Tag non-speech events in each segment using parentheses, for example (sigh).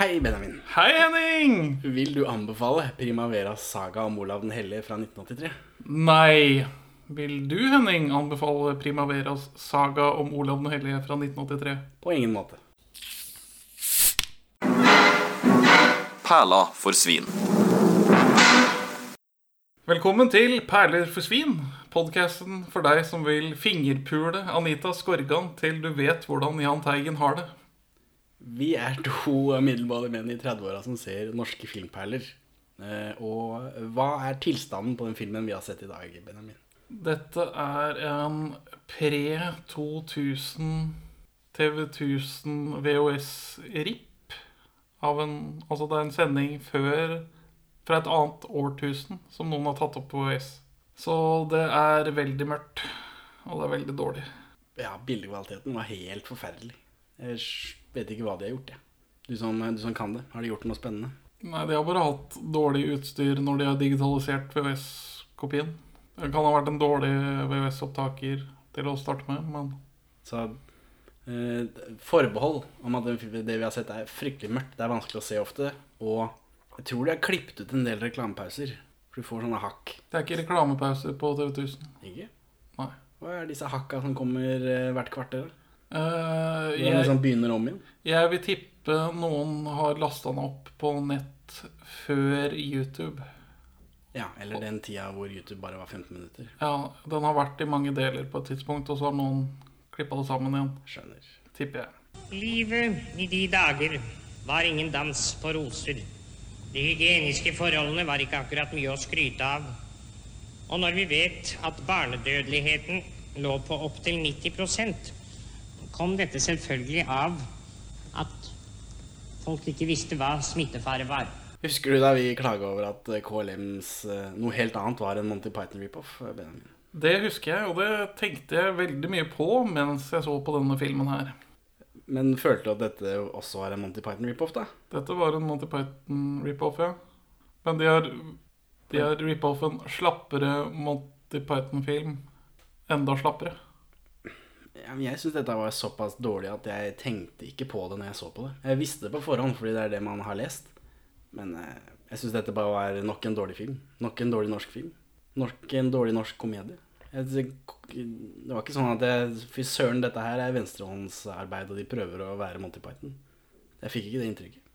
Hei, Benjamin. Hei, Henning! Vil du anbefale Primaveras saga om Olav den hellige fra 1983? Nei. Vil du, Henning, anbefale Primaveras saga om Olav den hellige fra 1983? På ingen måte. Perla for svin. Velkommen til Perler for svin, podkasten for deg som vil fingerpule Anita Skorgan til du vet hvordan Jahn Teigen har det. Vi er to middelbare menn i 30-åra som ser norske filmperler. Eh, Og hva er tilstanden på den filmen vi har sett i dag, Benjamin? Dette er en pre-2000 TV1000 VHS-RIP. Altså, det er en sending før fra et annet årtusen som noen har tatt opp på VHS. Så det er veldig mørkt. Og det er veldig dårlig. Ja, bildekvaliteten var helt forferdelig. Jeg s- vet ikke hva de har gjort, jeg. Du som, du som kan det, har de gjort noe spennende? Nei, de har bare hatt dårlig utstyr når de har digitalisert VHS-kopien. Det kan ha vært en dårlig VHS-opptaker til å starte med, men Så eh, forbehold om at det vi har sett er fryktelig mørkt. Det er vanskelig å se ofte. Og jeg tror de har klippet ut en del reklamepauser. For du får sånne hakk. det er ikke reklamepauser på TV1000. Ikke? Nei. Hva er disse hakka som kommer eh, hvert kvarter? Eh, jeg, liksom begynner om igjen? jeg vil tippe noen har lasta den opp på nett før YouTube. Ja, eller den tida hvor YouTube bare var 15 minutter. Ja, Den har vært i mange deler på et tidspunkt, og så har noen klippa det sammen igjen. Skjønner. Tipper jeg. Livet i de dager var ingen dans på roser. De hygieniske forholdene var ikke akkurat mye å skryte av. Og når vi vet at barnedødeligheten lå på opptil 90 kom dette selvfølgelig av at folk ikke visste hva smittefare var. Husker du da vi klaga over at eh, KLMs eh, noe helt annet var en Monty Python rip-off? eh? Det husker jeg, og det tenkte jeg veldig mye på mens jeg så på denne filmen her. Men følte du at dette også var en Monty Python rip-off, da? Dette var en Monty Python rip-off, ja. Men de har, de har rip-off en slappere Monty Python-film. Enda slappere. Jeg syns dette var såpass dårlig at jeg tenkte ikke på det når jeg så på det. Jeg visste det på forhånd, fordi det er det man har lest. Men eh, jeg syns dette bare var nok en dårlig film. Nok en dårlig norsk film. Nok en dårlig norsk komedie. Det var ikke sånn at jeg Fy søren, dette her er venstrehåndsarbeid, og de prøver å være Monty Python. Jeg fikk ikke det inntrykket.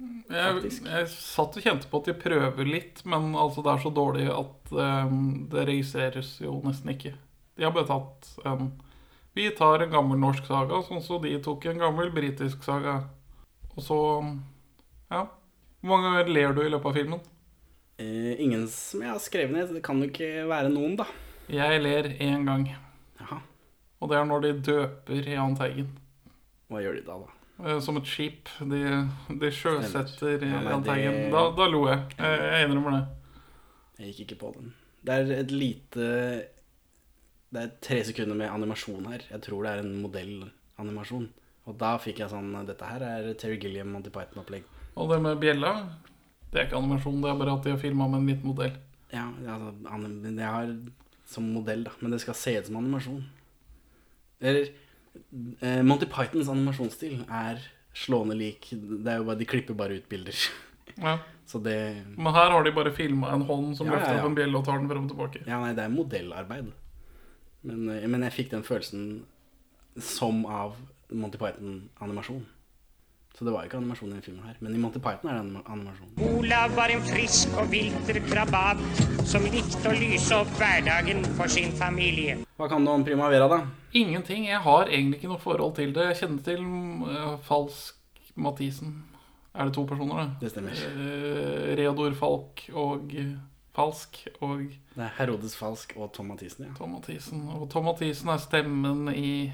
Jeg, jeg satt og kjente på at de prøver litt, men altså det er så dårlig at um, det registreres jo nesten ikke. De har bare tatt en Vi tar en gammel norsk saga, sånn som de tok en gammel britisk saga. Og så Ja. Hvor mange ganger ler du i løpet av filmen? Eh, ingen som jeg har skrevet ned. Det kan jo ikke være noen, da. Jeg ler én gang. Jaha. Og det er når de døper Jahn Teigen. Hva gjør de da, da? Eh, Som et skip. De, de sjøsetter Ja, Jahn det- Da, da lo jeg. Jeg innrømmer det. Jeg gikk ikke på den. Det er et lite Det er tre sekunder med animasjon her. Jeg tror det er en modellanimasjon. Og da fikk jeg sånn Dette her er Terry Gilliam Monty Python-opplegg. Og det med bjella, det er ikke animasjon, det er bare at de har filma med en liten modell. Ja, altså, jeg har som modell, da. Men det skal se ut som animasjon. Eller eh, Monty Pythons animasjonsstil er slående lik Det er jo bare De klipper bare ut bilder. (laughs) Ja. Så det Men her har de bare filma en hånd som Ja, ja, løfter ja. opp en bjelle og tar den frem og tilbake. Ja, nei, det er modellarbeid. Men, eh, men jeg fikk den følelsen som av Monty Python-animasjon. Så det var ikke animasjon i denne filmen her. Men i Monty Python er det anima- animasjon. Olav var en frisk og vilter krabat som likte å lyse opp hverdagen for sin familie. Hva kan du om Primavera, da? Ingenting. Jeg har egentlig ikke noe forhold til det. Jeg kjenner til uh, Falsk Mathisen. Er det to personer, da? Det stemmer. Uh, Reodor Falk og eh, Falsk og Det er Herodes Falsk og Tom Mathisen, ja. Tom Mathisen. Og Tom Mathisen er stemmen i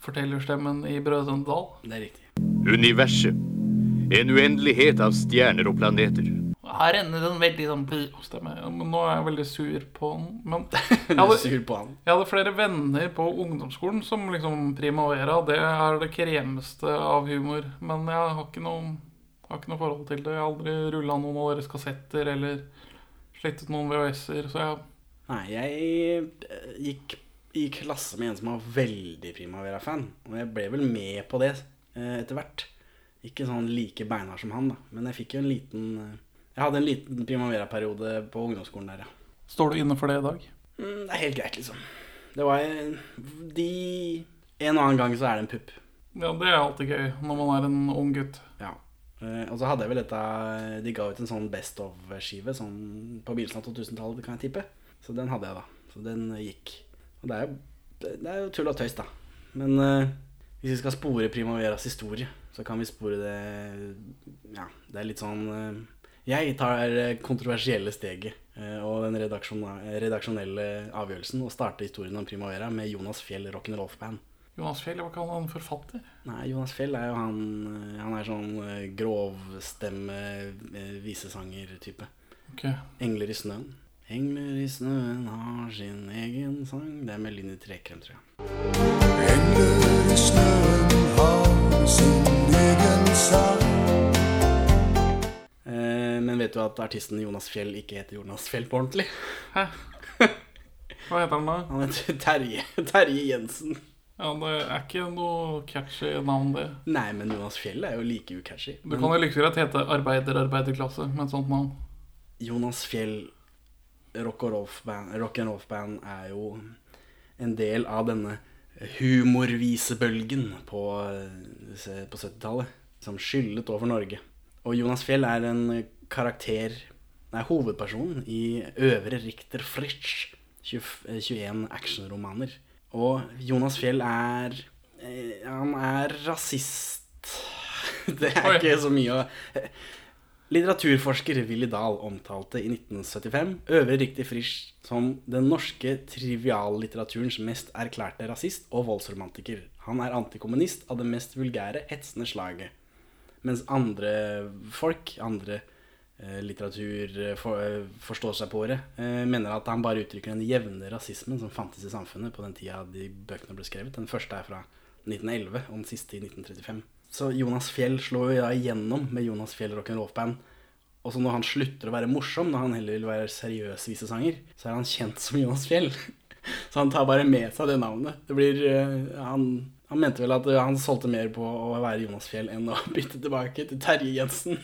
Fortellerstemmen i Brødrene Dal. Det er riktig. Universet. En uendelighet av stjerner og planeter. Her ender den veldig sånn stemme. Men nå er jeg veldig sur på han. Men (laughs) jeg hadde, sur på han. jeg hadde flere venner på ungdomsskolen som liksom Primavera. Det er det kremeste av humor. Men jeg har ikke noe, har ikke noe forhold til det. Jeg har aldri rulla noen av deres kassetter eller slettet noen VHS-er. Så ja. Nei, jeg eh, gikk i klasse med en som var veldig Primavera-fan. Og jeg ble vel med på det eh, etter hvert. Ikke sånn like beinhard som han, da. Men jeg fikk jo en liten eh, Jeg hadde en liten Primavera-periode på ungdomsskolen der, ja. Står du inne for det i dag? Mm, det er helt greit, liksom. Det var de En og annen gang så er det en pupp. Ja, det er alltid gøy når man er en ung gutt. Eh, og så hadde jeg vel dette De ga ut en sånn Best of-skive sånn på begynnelsen av 2000-tallet, kan jeg tippe. Så den hadde jeg, da. Så den gikk. Og det er jo, det er jo tull og tøys, da. Men eh, hvis vi skal spore Primaveras historie, så kan vi spore det Ja, det er litt sånn eh, Jeg tar det kontroversielle steget eh, og den redaksjon- redaksjonelle avgjørelsen og starter historien om Primavera med Jonas Fjell rock'n'roll-band. Jonas Fjell, hva kan han forfatte? Nei, Jonas Fjell er jo han eh, Han er sånn eh, grovstemme, eh, visesanger-type. Okay. Engler i snøen. Engler i snøen har sin egen sang. Det er med Linni Trekrem, tror jeg. Engler i snøen har sin egen sang. Eh, men vet du at artisten Jonas Fjell ikke heter Jonas Fjell på ordentlig? Hæ? (laughs) Hva heter han da? Han heter Terje, Terje Jensen. Ja, Det er ikke noe catchy navn, det. Nei, men Jonas Fjell er jo like ucatchy. Du kan jo like greit hete arbeider-arbeiderklasse med et sånt navn. Jonas Fjell rock and roll-band er jo en del av denne humorvisebølgen på, eh, på 70-tallet, som skyllet over Norge. Og Jonas Fjell er en karakter Nei, hovedpersonen i Øvre Richter Fritsch, 21 actionromaner. Og Jonas Fjell er eh, Han er rasist. (laughs) Det er Oi. ikke så mye å Litteraturforsker Willy Dahl omtalte i 1975 Øvre Riktig Frisch som den norske triviallitteraturens mest erklærte rasist og voldsromantiker. Han er antikommunist av det mest vulgære, hetsende slaget. Mens andre folk, andre eh, på året mener at han bare uttrykker den jevne rasismen som fantes i samfunnet på den tida de bøkene ble skrevet. Den første er fra 1911, og den siste i 1935. Så Jonas Fjell slår jo da igjennom med Jonas Fjell rock'n'roll-band. Og så når han slutter å være morsom, når han heller vil være seriøs visesanger, så er han kjent som Jonas Fjell. (laughs) Så han tar bare med seg det navnet. Det blir, eh, han, han mente vel at eh, han solgte mer på å være Jonas Fjell enn å (laughs) bytte tilbake til Terje Jensen.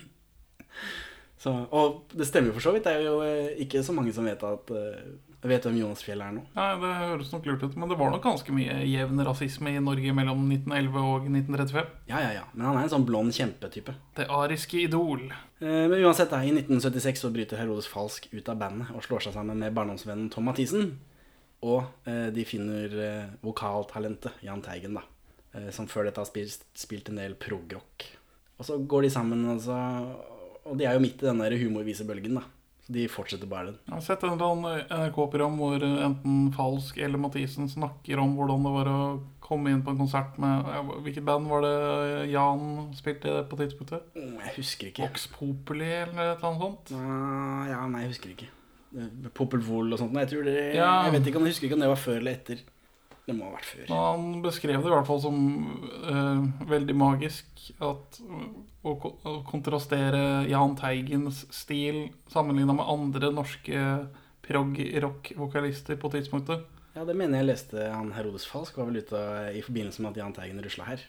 Så, og det stemmer jo for så vidt. Det er jo eh, ikke så mange som vet, at, eh, vet hvem Jonas Fjell er nå. Nei, Det høres nok lurt ut, men det var nok ganske mye jevn rasisme i Norge mellom 1911 og 1935. Ja, ja, ja. Men han er en sånn blond kjempetype. Det ariske idol. Eh, Men uansett, da, i 1976 så bryter Herodes Falsk ut av bandet og slår seg sammen med barndomsvennen Tom Mathisen. Og de finner vokaltalentet Jahn Teigen, da. Som før dette har spilt, spilt en del progrock. Og så går de sammen, og, så, og de er jo midt i den der humorvisebølgen, da. Så de fortsetter bare den. Jeg har sett annen NRK-program hvor enten Falsk eller Mathisen snakker om hvordan det var å komme inn på en konsert med Hvilket band var det Jan spilte i det på tidspunktet? Åh, jeg husker ikke. Vox Populi eller et eller annet sånt? Ja, nei, jeg husker ikke. Eh, Popel Vol og sånt. Nei, jeg det Ja. Jeg vet ikke om jeg husker ikke om det var før eller etter. Det må ha vært før. Han beskrev det i hvert fall som uh, veldig magisk at å, å kontrastere Jahn Teigens stil sammenligna med andre norske prog-rock-vokalister på tidspunktet. Ja, det mener jeg leste han Herodes Falsk var vel ute i forbindelse med at Jahn Teigen rusla her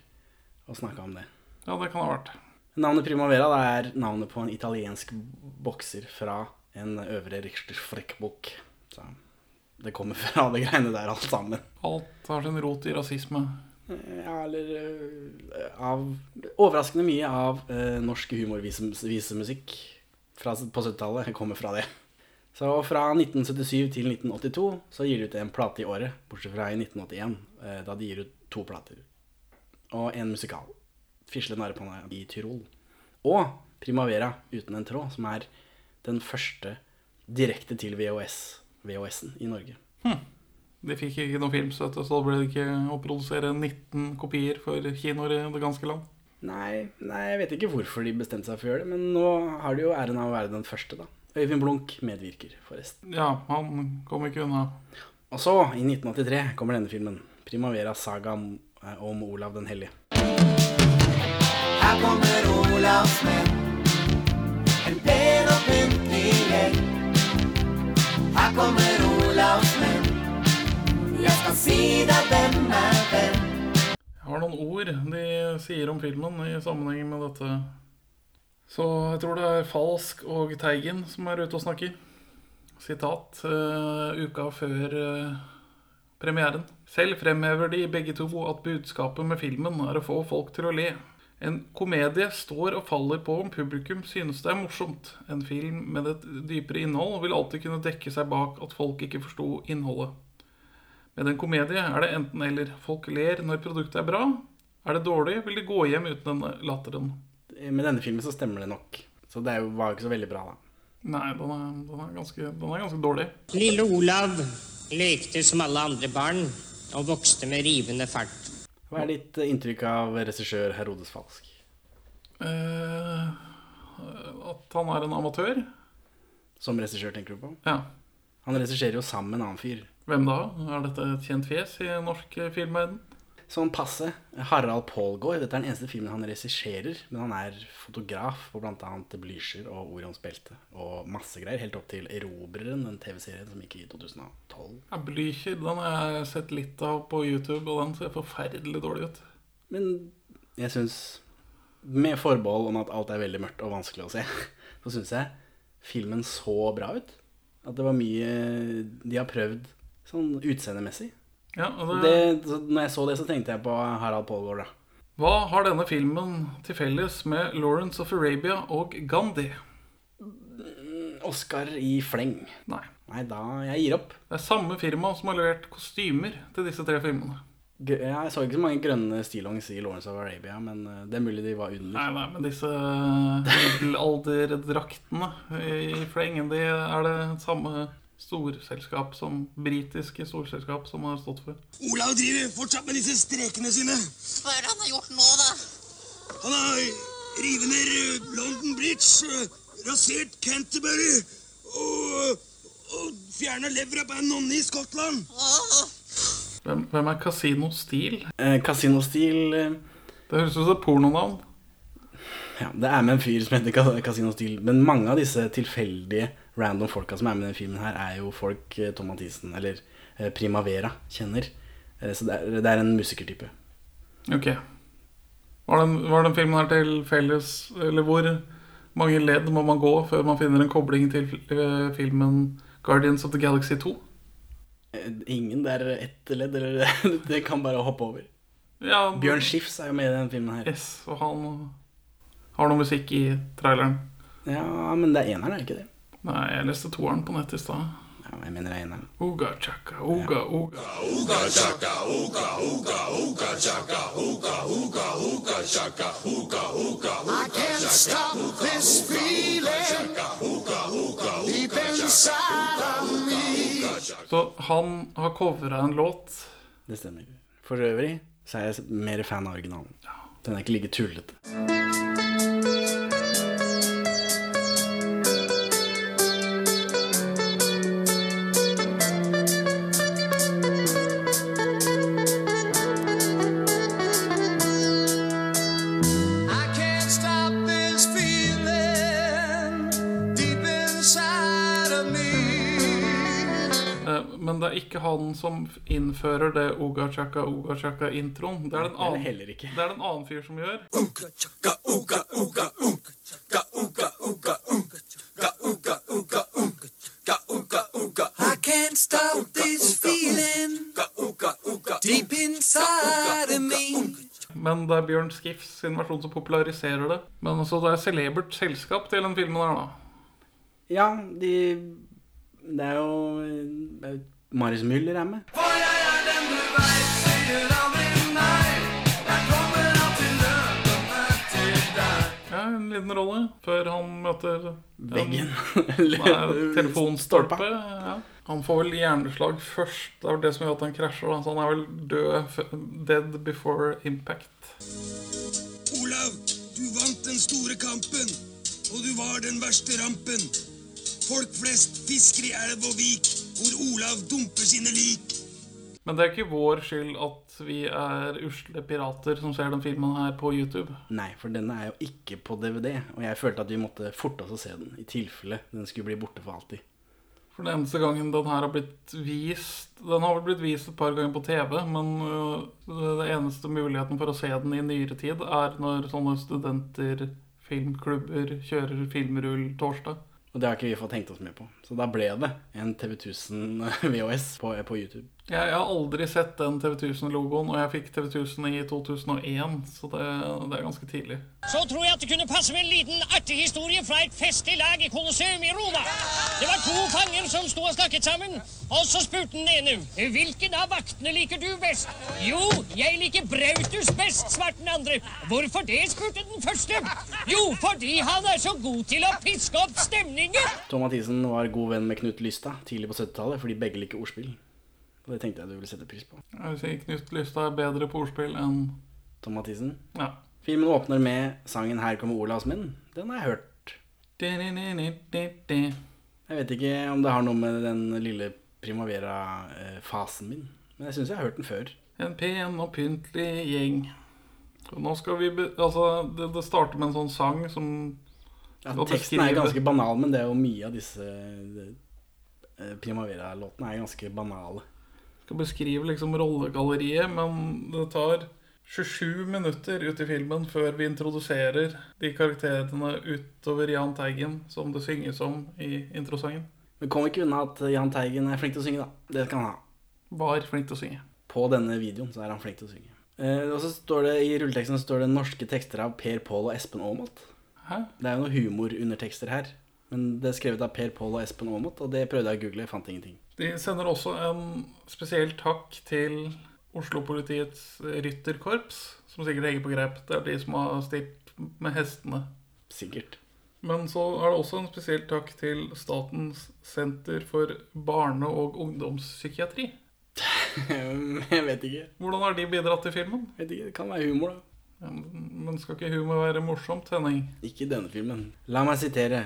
og snakka om det. Ja, det kan ha vært. Navnet Primavera er navnet på en italiensk bokser fra en øvre Richter-frekkbok. Så det kommer fra det greiene der alt sammen. Alt har sin rot i rasisme. Ja, eller øh, av Overraskende mye av eh, norsk humorvisemusikk fra, på 70-tallet kommer fra det. Så fra 1977 til 1982 så gir de ut en plate i året, bortsett fra i 1981, eh, da de gir ut to plater. Og en musikal. 'Fisle narrepanna i Tyrol'. Og 'Primavera uten en tråd', som er den første direkte til VHS, VHS-en i Norge. De fikk ikke noe filmstøtte, så da ble det ikke å produsere 19 kopier for kinoer i det ganske land. Nei, nei, jeg vet ikke hvorfor de bestemte seg for å gjøre det, men nå har de jo æren av å være den første, da. Øyvind Blunk medvirker, forresten. Ja, han kom ikke unna. Og så, i 1983, kommer denne filmen. 'Primavera saga om, eh, om Olav den hellige'. Her kommer Olavsmenn. En Kommer Olavsmenn. Jeg skal si deg hvem er hvem. Jeg har noen ord de sier om filmen i sammenheng med dette. Så jeg tror det er Falsk og Teigen som er ute og snakker. Sitat uh, uka før uh, premieren. Selv fremhever de begge to at budskapet med filmen er å få folk til å le. En komedie står og faller på om publikum synes det er morsomt. En film med et dypere innhold vil alltid kunne dekke seg bak at folk ikke forsto innholdet. Med en komedie er det enten eller. Folk ler når produktet er bra. Er det dårlig, vil de gå hjem uten denne latteren. Med denne filmen så stemmer det nok. Så det var jo ikke så veldig bra, da. Nei, den er, den er, ganske, den er ganske dårlig. Lille Olav lekte som alle andre barn og vokste med rivende fart. Hva er ditt inntrykk av regissør Herodes Falsk? Uh, at han er en amatør? Som regissør, tenker du på? Ja. Han regisserer jo sammen med en annen fyr. Hvem da? Er dette et kjent fjes i norsk filmverden? Sånn passe. Harald Paulgaard. Dette er den eneste filmen han regisserer. Men han er fotograf på bl.a. Blücher og Orions belte og masse greier. Helt opp til Erobreren, den TV-serien som gikk i 2012. Ja, Blücher den har jeg sett litt av på YouTube, og den ser forferdelig dårlig ut. Men jeg syns, med forbehold om at alt er veldig mørkt og vanskelig å se, (laughs) så syns jeg filmen så bra ut. At det var mye de har prøvd sånn utseendemessig. Ja, det, Det, når jeg så det, så tenkte jeg på Harald da. Hva har denne filmen til felles med Lawrence of Arabia og Gandhi? Oscar i fleng. Nei. Nei, da Jeg gir opp. Det er samme firma som har levert kostymer til disse tre filmene. Jeg så ikke så mange grønne stillongs i Lawrence of Arabia, men eh, det er mulig de var under. Nei, nei, men disse middelalderdraktene i flengen, de er det samme storselskap som britiske storselskap som har stått for. Olav driver fortsatt med disse strekene sine. Hva er det han har gjort nå, da? Han har revet ned London Bridge, rasert Canterbury og, og fjerna levra på en nonne i Skottland. Hvem, hvem er Casino Steel? Eh, Casino-stil eh, Det høres ut som et pornonavn. Ja, det er med en fyr som heter Casino Steel. Men mange av disse tilfeldige random folka som er med i denne filmen, her er jo folk eh, Tom Mathisen eller eh, Primavera kjenner. Eh, så det er, det er en musikertype. Ok. Var den, var den filmen her til felles Eller hvor mange ledd må man gå før man finner en kobling til filmen Guardians of the Galaxy 2? Eh, Ingen det er ett ledd, eller (laughs) det kan bare hoppe over. Ja, Bjørn Schiffs er jo med i den filmen her. Yes, og han har noe musikk i traileren. Ja, men det er eneren, er det ikke det? Nei, jeg leste toeren på nett i stad. Ja, jeg mener det er eneren. Uga chaka, uga, uga. I can't stop this feeling deep inside of me. Så han har covra en låt. Det stemmer. For øvrig så er jeg mer fan av originalen. Den er ikke like tullete. Er ikke han som innfører det uga chaka, uga chaka-introen. Det er den en Det er det annen, heller ikke. det er det en annen fyr som gjør. I can't stop this feeling deep inside of me. Men det er Bjørn Skiffs sin versjon som populariserer det. Men også det er celebert selskap til den filmen her, da. Ja, de er det er jo- Marius Müller er med. For jeg er den du veit sier aldri nei. Jeg kommer alltid løpende til deg. Ja, en liten rolle før han møter Veggen. (laughs) (laughs) Telefonstolpe. Ja. Han får vel hjerneslag først. Det er vel det som gjør at han krasjer. Så han er vel død Dead before impact. Olav, du vant den store kampen, og du var den verste rampen. Folk flest fisker i elv og vik, hvor Olav dumper sine lik. Men det er ikke vår skyld at vi er usle pirater som ser den filmen her på YouTube. Nei, for denne er jo ikke på DVD. Og jeg følte at vi måtte forte oss å se den, i tilfelle den skulle bli borte for alltid. For den eneste gangen den her har blitt vist Den har vel blitt vist et par ganger på TV, men den eneste muligheten for å se den i nyere tid er når sånne studenter, filmklubber, kjører filmrull torsdag. Og det har ikke vi fått tenkt oss med på. Så da ble det en TV 1000 VHS (laughs) på, på YouTube. Jeg, jeg har aldri sett den TV 1000-logoen, og jeg fikk TV 1000 i 2001, så det, det er ganske tidlig. Så tror jeg at det kunne passe med en liten artig historie fra et festlig lag i Colosseum i Roma. Det var to fanger som sto og snakket sammen, og så spurte den ene Hvilken av vaktene liker du best? Jo, jeg liker Brautus best, svarte den andre. Hvorfor det, spurte den første. Jo, fordi han er så god til å piske opp stemningen. Tom Mathisen var god venn med Knut Lystad tidlig på 70-tallet fordi begge liker ordspill. Og det tenkte jeg du ville sette pris på. Jeg vil si Knut Lystad er bedre på ordspill enn Tom Mathisen. Ja. Filmen åpner med sangen 'Her kommer Olavs menn'. Den har jeg hørt. Jeg vet ikke om det har noe med den lille primavera-fasen min. Men jeg syns jeg har hørt den før. En pen og pyntelig gjeng. Og nå skal vi Altså, det, det starter med en sånn sang som Ja, teksten er ganske banal, men det er jo mye av disse eh, primavera-låtene er ganske banale. Skal beskrive liksom rollegalleriet, men det tar 27 minutter ut i filmen før vi introduserer de karakterene utover Jahn Teigen, som det synges om i introsangen. Men kom ikke unna at Jahn Teigen er flink til å synge, da. Det skal han ha. Var flink til å synge. På denne videoen så er han flink til å synge. Eh, og så står det i rulleteksten står det norske tekster av Per Pål og Espen Aamodt. Det er jo noen humorundertekster her. Men det er skrevet av Per Pål og Espen Aamodt, og det prøvde jeg å google, jeg fant ingenting. De sender også en spesiell takk til Oslo-politiets rytterkorps, som sikkert henger på grep. Det er de som har stilt med hestene. Sikkert. Men så er det også en spesiell takk til Statens senter for barne- og ungdomspsykiatri. (laughs) jeg vet ikke. Hvordan har de bidratt til filmen? vet ikke. Det kan være humor, da. Ja, Men skal ikke humor være morsomt, Henning? Ikke i denne filmen. La meg sitere.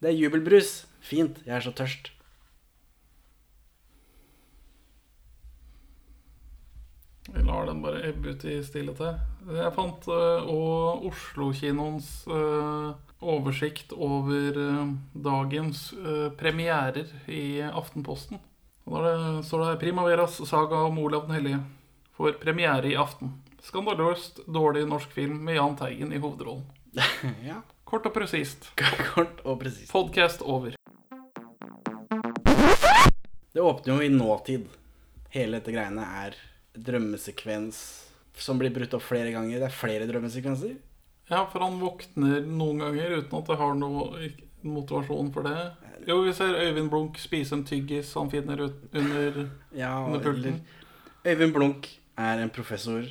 Det er jubelbrus. Fint, jeg er så tørst. Vi lar den bare ebbe ut i stillhet. Jeg fant uh, Oslo-kinoens uh, oversikt over uh, dagens uh, premierer i Aftenposten. Og Da står det her 'Primaveras saga om Olav den hellige' får premiere i aften. Skandaløst dårlig norsk film med Jahn Teigen i hovedrollen. (laughs) ja. Kort og presist. (laughs) Kort og presist. Podcast over. Det åpner jo i nåtid. Hele dette greiene er drømmesekvens som blir brutt opp flere ganger. Det er flere drømmesekvenser. Ja, for han våkner noen ganger uten at det har noe motivasjon for det. Jo, vi ser Øyvind Blunk spise en tyggis han finner ut under Ja, Under pulten. eller Øyvind Blunk er en professor.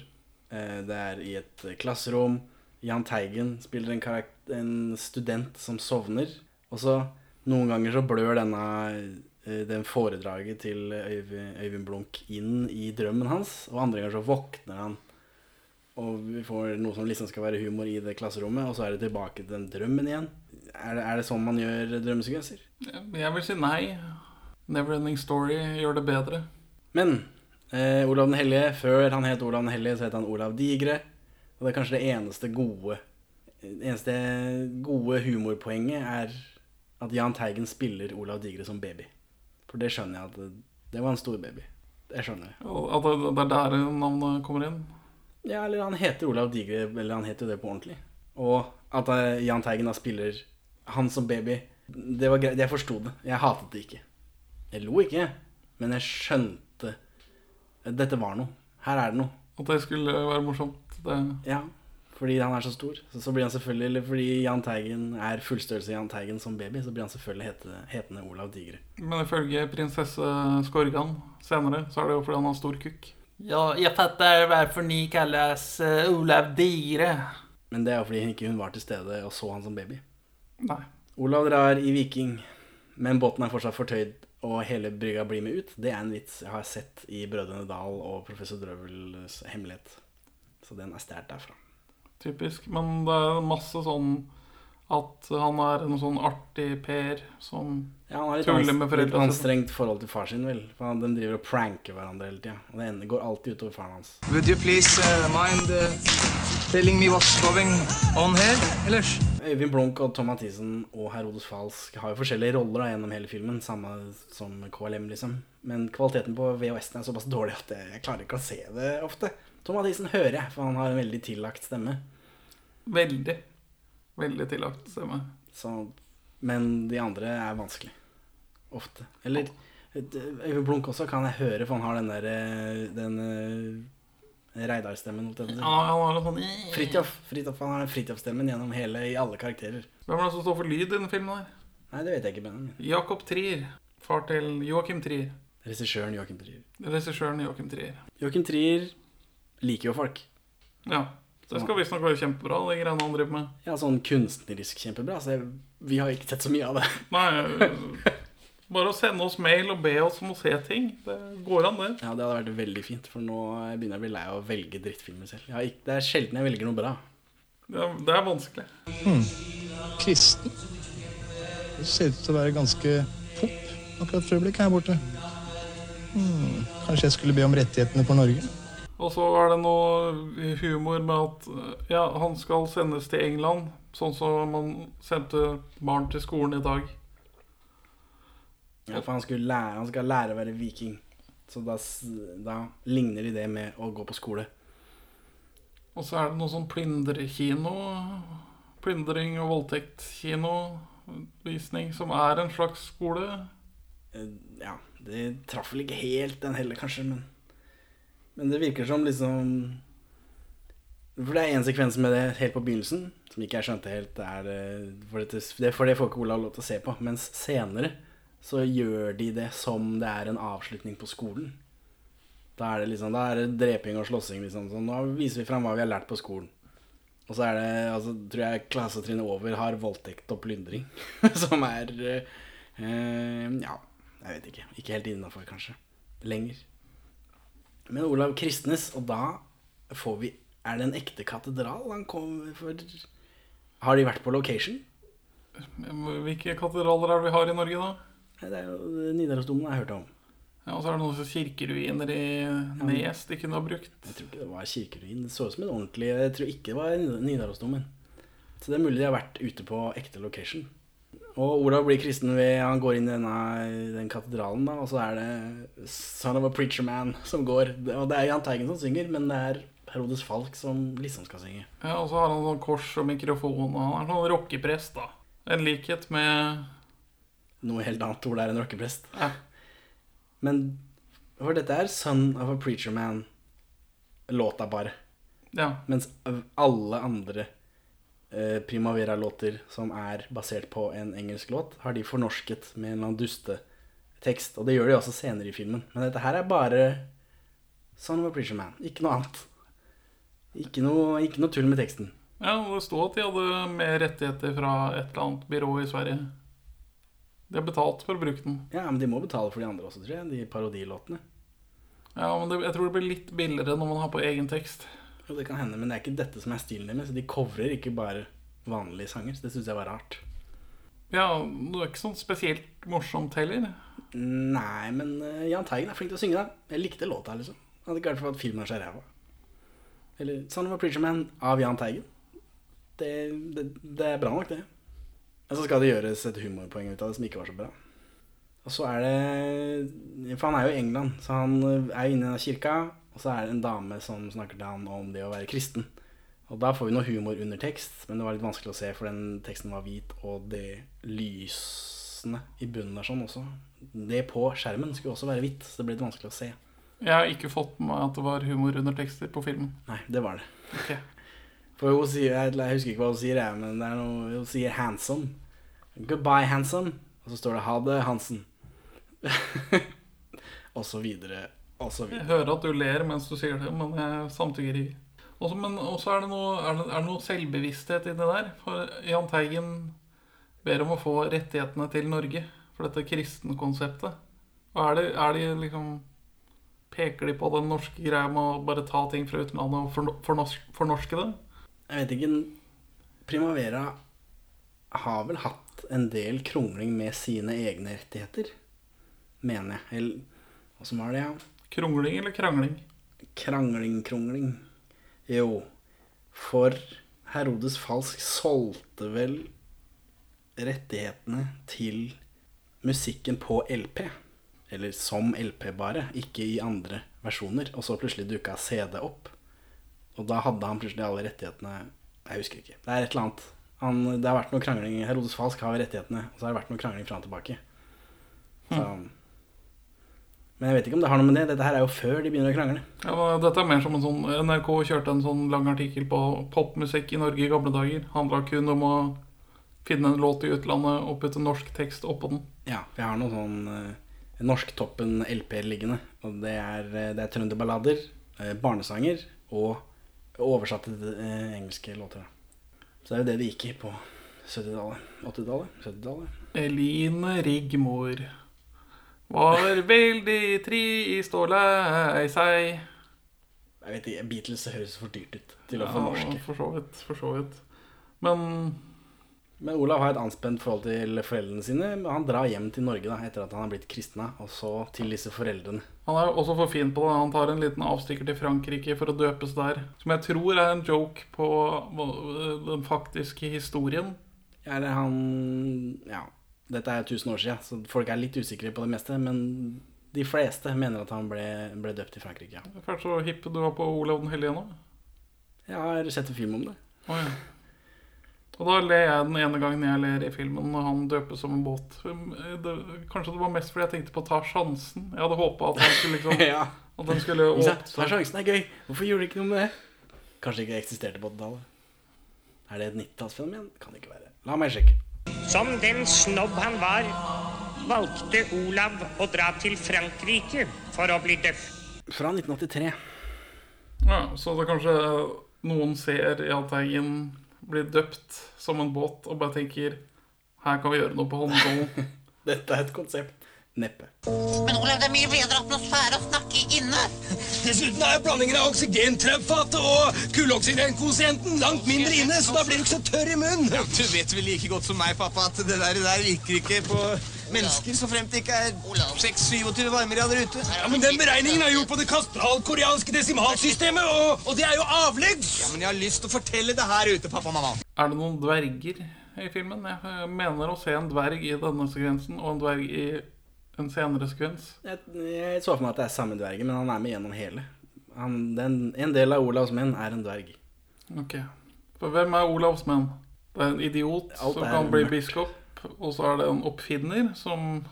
Eh, Det er i et eh, klasserom. Jahn Teigen spiller en, en student som sovner. Og så noen ganger så blør denne eh, den foredraget til Øyvind, Blunk inn i drømmen hans. Og andre ganger så våkner han. Og vi får noe som liksom skal være humor i det klasserommet, og så er det tilbake til den drømmen igjen. Er det, er det sånn man gjør drømmesekvenser? Jeg vil si nei. Neverending Story gjør det bedre. Men eh, Olav den hellige, før han het Olav den hellige, så het han Olav Digre. Og det er kanskje det eneste gode eneste gode humorpoenget er at Jahn Teigen spiller Olav Digre som baby. For det skjønner jeg at det, det var en stor baby. Det skjønner jeg. At det det er der navnet kommer inn. Ja, eller han heter Olav Digre, eller han heter jo det på ordentlig. Og at eh, Jahn Teigen da spiller han som baby, det var greit. Jeg forsto det. Jeg hatet det ikke. Jeg lo ikke, men jeg skjønte Dette var noe. Her er det noe. At det skulle være morsomt. Det, Ja, fordi han er så stor. Så, så blir han selvfølgelig, eller fordi Jahn Teigen er fullstørrelse Jahn Teigen som baby, så blir han selvfølgelig hete, hetende Olav Digre. men ifølge prinsesse Skorgan senere, så er det jo fordi han har stor kukk. Ja, jeg fatter hvorfor ni kalles Olav Digre. Men det er jo fordi hun ikke var til stede og så han som baby. Nei. Olav drar i Viking, men båten er fortsatt fortøyd, og hele brygga blir med ut. Det er en vits jeg har sett i Brødrene Dal og Professor Drøvels hemmelighet. Så den er stjålet derfra. Typisk. Men det er masse sånn at han er en sånn artig Per som Ja, han har litt, Tuller med litt foreldrene sine. anstrengt forhold til far sin, vel. For han, de driver og pranker hverandre hele tida. Og det ender, går alltid utover faren hans. Would you please uh, mind uh, telling me what's going on here, Ellers? Øyvind Blunk og Tom Mathisen og Herodes Falsk har jo forskjellige roller da, gjennom hele filmen, samme som KLM, liksom. Men kvaliteten på VHS-en er såpass dårlig at jeg klarer ikke å se det ofte. Tom Mathisen hører jeg, for han har en veldig tillagt stemme. Veldig. Veldig tillagt stemme. Så, men de andre er vanskelig. Ofte. Eller Øyvind Blunk også kan jeg høre, for han har den der eh, Den eh, Reidar-stemmen. sånn Fridtjof. Fridtjof, Han har den Fridtjof-stemmen gjennom hele, i alle karakterer. Hvem er det som står for lyd i denne filmen der? Nei, det vet jeg ikke, Benjamin. Jakob Trier. Far til Joakim Trier. Regissøren Joachim Trier. Regissøren Joakim Trier. Joachim Trier liker jo folk. Ja. Det skal visstnok være kjempebra, de greiene han driver med. Ja, sånn kunstnerisk kjempebra. Så jeg, vi har ikke sett så mye av det. Nei, bare å sende oss mail og be oss om å se ting. Det går an, det. Ja, Det hadde vært veldig fint, for nå begynner jeg å bli lei av å velge drittfilmer selv. Jeg har ikke, det er sjelden jeg velger noe bra. Det er, det er vanskelig. kristen. Det ser ut til å være ganske pop akkurat for øyeblikket her borte. Hmm, kanskje jeg skulle be om rettighetene for Norge? Og så er det noe humor med at ja, han skal sendes til England, sånn som man sendte barn til skolen i dag. Ja, For han, lære, han skal lære å være viking. Så da, da ligner de det med å gå på skole. Og så er det noe sånn plyndrekino. Plyndring og voldtektskino-visning, som er en slags skole. Eh, Ja, det traff vel ikke helt den heller, kanskje, men Men det virker som liksom For det er en sekvens med det helt på begynnelsen som ikke jeg skjønte helt er eh, For, det, det, for det får ikke Olav lov til å se på. Mens senere så gjør de det som det er en avslutning på skolen. Da er det liksom Da er det dreping og slåssing, liksom. Så nå viser vi fram hva vi har lært på skolen. Og så er det, altså, tror jeg klassetrinnet over har voldtekt og plyndring. (laughs) som er eh, Ja, jeg vet ikke. Ikke helt innafor, kanskje. Lenger. Men Olav Kristnes, og da får vi Er det en ekte katedral han kommer for Har de vært på location? Hvilke katedraler er det vi har i Norge, da? Det er jo Nidarosdomen jeg hørte om. Ja, Og så er det noen kirkeruiner i Nes de kunne ha brukt. Jeg tror ikke det var kirkeruin. Det så ut som en ordentlig Jeg tror ikke det var Nidarosdomen. Så det er mulig de har vært ute på ekte location. Og Olav blir kristen ved Han går inn i denne, den katedralen, da, og så er det Son of a Preacher Man (laughs) som går. Og det er Jahn Teigen som synger, men det er Herodes Falk som liksom skal synge. Ja, Og så har han sånn kors og mikrofon, og han er sånn rockeprest, da. En likhet med Noe helt annet hvor det er en rockeprest. Ja. Men for dette er Son of a Preacher Man-låta bare. Ja. Mens alle andre Primavera-låter som er basert på en engelsk låt, har de fornorsket med en eller annen dustetekst. Og det gjør de også senere i filmen. Men dette her er bare Son of a Preacher Man. Ikke noe annet. Ikke noe, ikke noe tull med teksten. Ja, det sto at de hadde mer rettigheter fra et eller annet byrå i Sverige. De har betalt for å bruke den. Ja, men de må betale for de andre også, tror jeg. De parodilåtene. Ja, men det, jeg tror det blir litt billigere når man har på egen tekst. Jo, det kan hende, men det er ikke dette som er stilen deres. De covrer ikke bare vanlige sanger. Så det syns jeg var rart. Ja, det er ikke sånn spesielt morsomt heller. Nei, men uh, Jahn Teigen er flink til å synge, da. Jeg likte låta, liksom. Jeg Hadde ikke vært for at filmen er så ræva. Eller Son of a Preacher Man av Jahn Teigen. Det, det, det er bra nok, det. Men så skal det gjøres et humorpoeng ut av det som ikke var så bra. Og så er det For han er jo i England, så han er inne i kirka, og så er det en dame som snakker til han om det å være kristen. Og da får vi noe humor under tekst, men det var litt vanskelig å se, for den teksten var hvit, og det lysene i bunnen der sånn også Det på skjermen skulle også være hvitt, så det ble litt vanskelig å se. Jeg har ikke fått med meg at det var humor under tekster på filmen. Nei, det var det. Okay. (laughs) For hun sier Jeg jeg husker ikke hva hun sier, jeg, men det er noe hun sier 'handsome'. 'Goodbye, handsome'. Og så står det 'ha det, Hansen'. (laughs) og så videre, og vi... Jeg hører at du ler mens du sier det, men jeg samtykker ikke. Også, men også er det, noe, er, det, er det noe selvbevissthet i det der. For Jahn Teigen ber om å få rettighetene til Norge for dette kristenkonseptet. Og er det, er det liksom Peker de på den norske greia med å bare ta ting fra utlandet og fornorske fornorsk, fornorske det? Jeg vet ikke Primavera har vel hatt en del krongling med sine egne rettigheter, mener jeg. Eller åssen var det, ja? Krongling eller krangling? Krangling, krongling. Jo, for Herodes Falsk solgte vel rettighetene til musikken på LP. Eller som LP bare, ikke i andre versjoner. Og så plutselig dukka CD opp. Og da hadde han plutselig alle rettighetene Jeg husker ikke. Det er et eller annet. Han, det har vært noe krangling. Herodes Falsk har rettighetene, og så har det vært noe krangling fram og tilbake. Så, Men jeg vet ikke om det har noe med det. Dette her er jo før de begynner å krangle. Ja, Dette er mer som en sånn NRK kjørte en sånn lang artikkel på popmusikk i Norge i gamle dager. Handla kun om å finne en låt i utlandet og putte norsk tekst oppå den. Ja, vi har noe sånn uh, Norsktoppen LP liggende. Og det er, eh, det er trønderballader, uh, barnesanger og oversatte uh, engelske låter. Så det er jo det det gikk i på 70-tallet. 80-tallet? 70-tallet? Eline Rigmor var veldig trist og lei seg. Jeg vet ikke, Beatles høres for dyrt ut til å få norske. for så vidt. For så vidt. Men Men Olav har et anspent forhold til foreldrene sine. men Han drar hjem til Norge da, etter at han har blitt kristna, og så til disse foreldrene. han er jo også for fin på det. Han tar en liten avstikker til Frankrike for å døpes der. Som jeg tror er en joke på den faktiske historien. Ja, eller han Ja, dette er jo 1000 år siden, så folk er litt usikre på det meste. Men de fleste mener at han ble, ble døpt i Frankrike. Ja. Kanskje så hipp du var på Olav den hellige nå? Jeg har sett en film om det. Oh, ja. Og da ler jeg den ene gangen jeg ler i filmen når han døpes som en båt. Det, kanskje det var mest fordi jeg tenkte på å ta sjansen. Jeg hadde håpa at han skulle (laughs) liksom ja. At den skulle åpne er sjansen er gøy. Hvorfor gjorde du ikke noe med det? Kanskje det ikke eksisterte på 80-tallet. Er det et 90-tallsfenomen? Kan det ikke være. La meg sjekke. Som den snobb han var, valgte Olav å dra til Frankrike for å bli døff. Fra 1983. Ja, så det kanskje noen ser Jahn Teigen bli døpt som en båt og bare tenker her kan vi gjøre noe på Holmenkollen. (laughs) Dette er et konsept. Neppe. Men Olav, det er mye bedre atmosfære å snakke inne. Dessuten er blandingen av oksygentrappfatet og kulloksygenkvotienten langt mindre inne, så da blir du ikke så tørr i munnen. Ja, du vet vel like godt som meg, pappa, at det der, der virker ikke på mennesker, så fremt det ikke er 6-27 varmegrader ute. Ja, men Den beregningen er gjort på det kastralkoreanske desimalsystemet, og, og det er jo avleggs. Ja, men jeg har lyst til å fortelle det her ute, pappa og mamma. Er det noen dverger i filmen? Jeg mener å se en dverg i denne sekvensen og en dverg i en senere sekvens. Jeg, jeg så for meg at det er samme dvergen, men han er med gjennom hele. Han, den, en del av Olavs menn er en dverg. Ok. For hvem er Olavs menn? Det er en idiot Alt som kan bli mørkt. biskop, og så er det en oppfinner som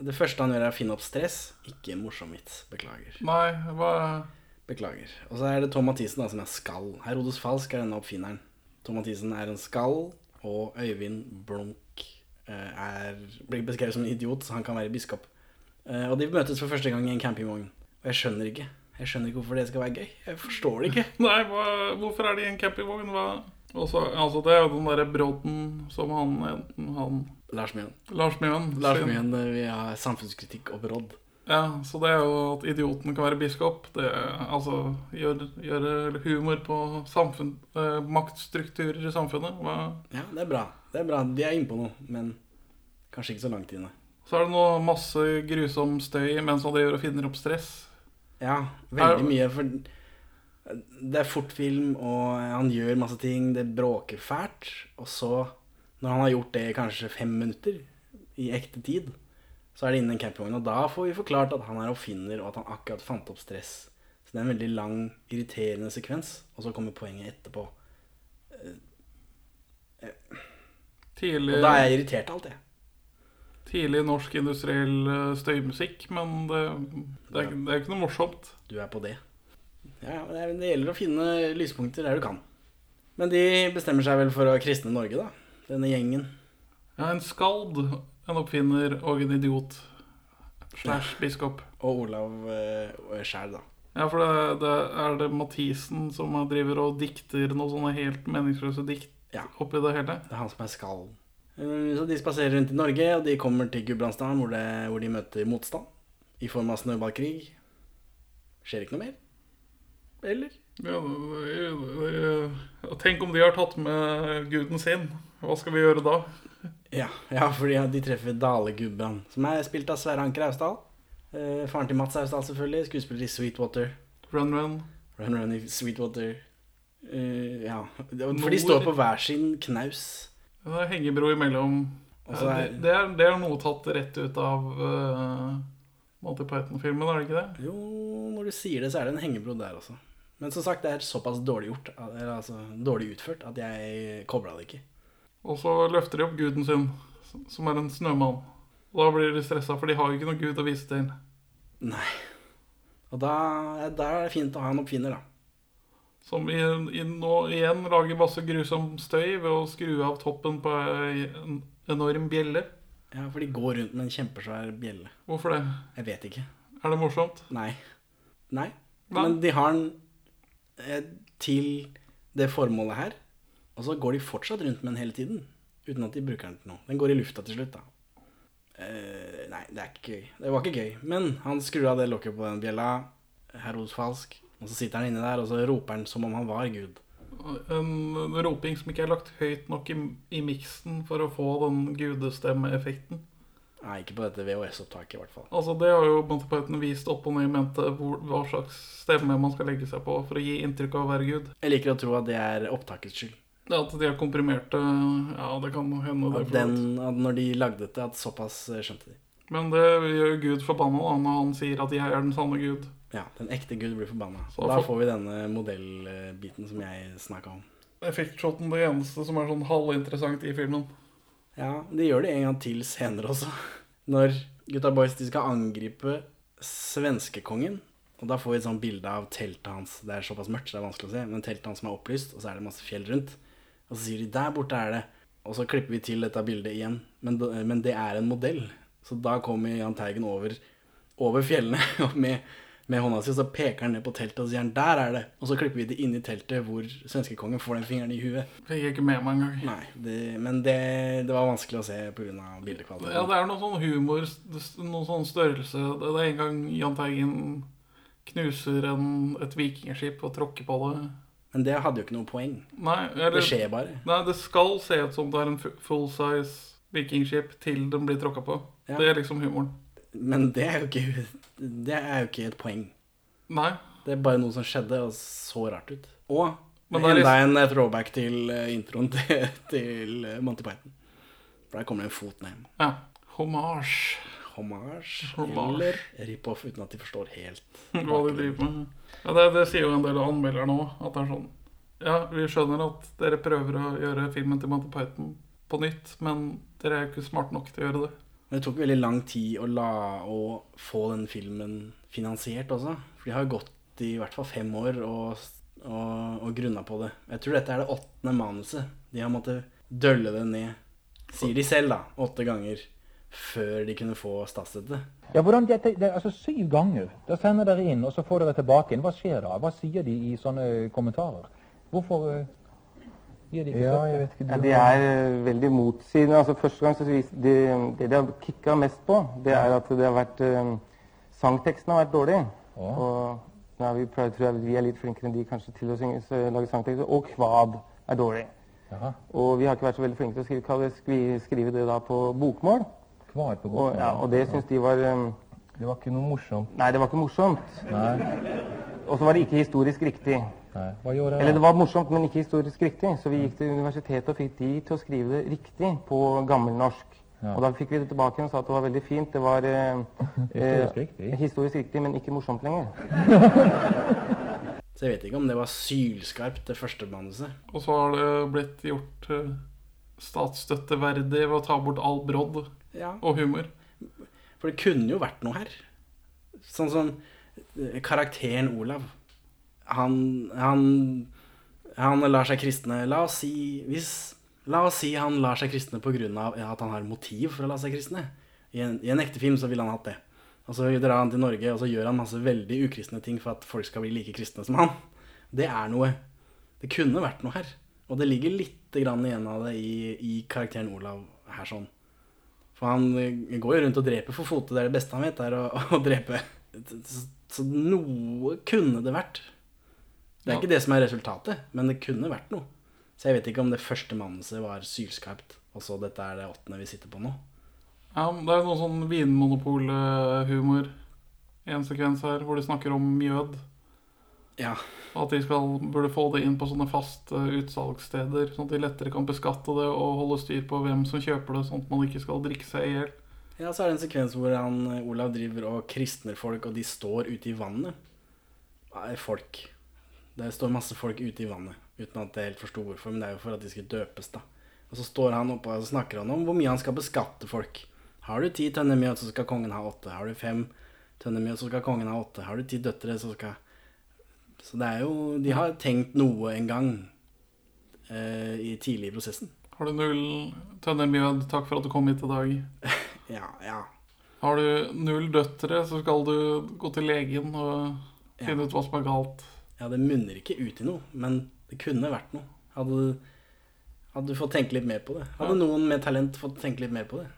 Det første han gjør, er å finne opp stress. Ikke morsom vits. Beklager. Nei, hva Beklager. Og så er det Tom Mathisen da, som er skall. Herodes Falsk er denne oppfinneren. Tom Mathisen er en skall, og Øyvind Blunk er, blir beskrevet som en idiot, så han kan være biskop. Eh, Og de møtes for første gang i en campingvogn. Og jeg skjønner ikke. Jeg skjønner ikke hvorfor det skal være gøy. Jeg forstår det ikke. (laughs) Nei, hva, hvorfor er de i en campingvogn? Hva Også, altså, Det er jo den derre bråten som han, han Lars Mjøen. Lars Mjøen. Lars Mjøen eh, vil ha samfunnskritikk og brodd. Ja, så det er jo at idioten kan være biskop. Det altså gjøre gjør humor på samfunn, eh, maktstrukturer i samfunnet. Hva? Ja, det er bra. Det er bra. De er inne på noe, men kanskje ikke så langt inne. Så er det noe masse grusom støy mens han driver og finner opp stress. Ja, veldig mye. For det er fortfilm, og han gjør masse ting. Det bråker fælt. Og så, når han har gjort det i kanskje fem minutter i ekte tid, så er det innen en campingvogn. Og da får vi forklart at han er oppfinner, og at han akkurat fant opp stress. Så det er en veldig lang, irriterende sekvens. Og så kommer poenget etterpå. Tidlig, Og da er jeg irritert av alt det. tidlig norsk industriell eh, støymusikk, men det, det, er, er ikke noe morsomt. Du er på det. Ja, men det, det gjelder å finne lyspunkter der du kan. Men de bestemmer seg vel for å kristne Norge, da. Denne gjengen. Ja, en skald, en oppfinner og en idiot. Slash biskop. Og Olav uh, sjæl, da. Ja, for det, det er det Mathisen som driver og dikter noen sånne helt meningsløse dikt Ja. oppi det hele. Det er han som er skallen. Eh, Så de spaserer rundt i Norge, og de kommer til Gudbrandsdalen, hvor, hvor de møter motstand. I form av snøballkrig. Skjer ikke noe mer? Eller? Ja, det- det- tenk om de har tatt med guden sin. Hva skal vi gjøre da? Ja, ja fordi de treffer Dalegubben, som er spilt av Sverre Anker Austdal. Eh, faren til Mats Austdal, selvfølgelig. Skuespiller i Sweetwater. Run, run. Run Run i Sweetwater. Eh, ja. For de står på hver sin knaus. Det er hengebro imellom. Er- det, det, er, det er noe tatt rett ut av uh, Monty Python-filmen, er det ikke det? Jo, når du sier det, så er det en hengebro der også. Men som sagt, det er såpass dårlig gjort, eller altså dårlig utført, at jeg kobla det ikke. Og så løfter de opp guden sin, som er en snømann. Og da blir de stressa, for de har jo ikke noen gud å vise til. Nei. Og da, da er det fint å ha en oppfinner, da. Som i, i nå igjen lager masse grusom støy ved å skru av toppen på en enorm bjelle. Ja, for de går rundt med en kjempesvær bjelle. Hvorfor det? Jeg vet ikke. Er det morsomt? Nei. Nei. Nei. Men de har den eh, til det formålet her, og så går de fortsatt rundt med den hele tiden. Uten at de bruker den til noe. Den går i lufta til slutt, da. Uh, nei, det er ikke gøy. Det var ikke gøy. Men han skrur av det lokket på den bjella, falsk, og så sitter han inni der, og så roper han som om han var Gud. En roping som ikke er lagt høyt nok i, i miksen for å få den gudestemmeeffekten. Nei, ikke på dette VHS-opptaket, i hvert fall. Altså Det har jo Monty vist opp og ned i mente hvor, hva slags stemme man skal legge seg på for å gi inntrykk av å være gud. Jeg liker å tro at det er opptakets skyld. Det At de har komprimert det Ja, det kan hende. At, den, at når de lagde det, at såpass eh, skjønte de. Men det gjør Gud forbanna da, når han sier at 'jeg er den sanne Gud'. Ja, den ekte Gud blir forbanna. Så Da får vi denne modellbiten som jeg snakka om. Effektshoten det eneste som er sånn halvinteressant i filmen. Ja, de gjør det en gang til senere også. (laughs) Når gutta boys de skal angripe svenskekongen. Og da får vi et sånt bilde av teltet hans. Det er såpass mørkt, så det er vanskelig å se. Men teltet hans som er opplyst, og så er det masse fjell rundt. Og så sier de 'der borte er det'. Og så klipper vi til dette bildet igjen. Men, men det er en modell. Så da kommer Jahn Teigen over, over fjellene (laughs) med, med hånda si, og så peker han ned på teltet og sier han 'der er det'. Og så klipper vi det inn i teltet hvor svenskekongen får den fingeren i huet. Fikk jeg ikke med meg engang. Nei, det, men det, det var vanskelig å se pga. bildekvaliteten. Ja, det er noe sånn humor, noe sånn størrelse. Det det er en gang Jahn Teigen knuser en, et vikingskip og tråkker på det. Men det hadde jo ikke noe poeng. Nei, eller, Det skjer bare. Nei, det skal se ut som det er en full size vikingskip til den blir tråkka på. Ja. Det er liksom humoren. Men det er ikke, det er jo ikke et poeng. Nei. Det er bare noe som skjedde, og så rart ut. Og Men det er en eh, throwback til eh, introen til, (laughs) til eh, Monty Python. For der kommer det en fot ned. Ja. Hommage. Hommage, Hommage. eller rip-off, uten at de forstår helt Hva de driver med. Ja, det, det sier jo en del av anmelderne òg. At det er sånn Ja, vi skjønner at dere prøver å gjøre filmen til Monty Python på nytt, men dere er ikke smarte nok til å gjøre det. Men det tok veldig lang tid å, la, å få den filmen finansiert også. For de har gått i hvert fall fem år og, og, og grunna på det. Jeg tror dette er det åttende manuset. De har måttet dølle det ned, sier de selv, da, åtte ganger før de kunne få statsstøtte. Ja, hvordan det, det, altså Syv ganger. Da sender dere inn, og så får dere tilbake inn. Hva skjer da? Hva sier de i sånne kommentarer? Hvorfor uh, gir de ikke Ja, støtte? jeg vet ikke. Ja, de er uh, veldig motsigende. Altså, første gang så vis- det, det de har kicka mest på, det er at det har vært eh, Sangteksten har vært dårlig. Og nå er vi, prøver, tror jeg vi er litt flinkere enn de kanskje til å synge, så, lage sangtekster. Og kvad er dårlig. Aha. Og vi har ikke vært så veldig flinke til å skrive, skrive det da på bokmål. Kvad på Og, ja, og det syns de var um, Det var ikke noe morsomt. Nei, det var ikke morsomt. Nei. Og så var det ikke historisk riktig. Nei. Hva gjorde jeg? Eller det var morsomt, men ikke historisk riktig. Så vi gikk til universitetet og fikk de til å skrive det riktig på gammelnorsk. Ja. Og da fikk vi det tilbake og sa at det var veldig fint. Det var eh, (laughs) Historisk eh, riktig? historisk riktig, men ikke morsomt lenger. (laughs) Så jeg vet ikke om det var sylskarpt, det første manuset. Og så har det blitt gjort eh, statsstøtteverdig ved å ta bort all brodd Ja. og humor. For det kunne jo vært noe her. Sånn som eh, karakteren Olav. Han, han, han lar seg kristne La oss si hvis, La oss si han lar seg kristne pga. at han har motiv for å la seg kristne. I en, I en ekte film så ville han hatt det. Og så drar han til Norge og så gjør han masse veldig ukristne ting for at folk skal bli like kristne som han. Det er noe. Det kunne vært noe her. Og det ligger litt grann igjen av det i, i karakteren Olav her sånn. For han eh, går jo rundt og dreper for fote. Det er det beste han vet, er å, (laughs) å drepe. Så, så noe kunne det vært. Det er Ja. ikke det som er resultatet, men det kunne vært noe. Så jeg vet ikke om det første manuset var sylskarpt, og så dette er det åttende vi sitter på nå. Ja, Det er noe sånn vinmonopolhumor i en sekvens her hvor de snakker om mjød. Ja. At de skal, burde få det inn på sånne faste utsalgssteder, sånn at de lettere kan beskatte det og holde styr på hvem som kjøper det, sånn at man ikke skal drikke seg i hjel. Ja, så er det en sekvens hvor han, Olav driver og kristner folk, og de står ute i vannet. Nei, folk. Det står masse folk ute i vannet, uten at jeg helt forsto hvorfor, men det er jo for at de skal døpes, da. Og så står han oppe og snakker han om hvor mye han skal beskatte folk. Har du ti tønner mjød, så skal kongen ha åtte. Har du fem tønner mjød, så skal kongen ha åtte. Har du ti døtre, så skal Så det er jo De har tenkt noe en gang eh, i tidlig i prosessen. Har du null tønner mjød, takk for at du kom hit i dag. (laughs) Ja, ja. Har du null døtre, så skal du gå til legen og finne ut hva som er galt. Ja, det munner ikke ut i noe, men det kunne vært noe. Hadde, hadde du fått tenke litt mer på det. Hadde noen med talent fått tenke litt mer på det.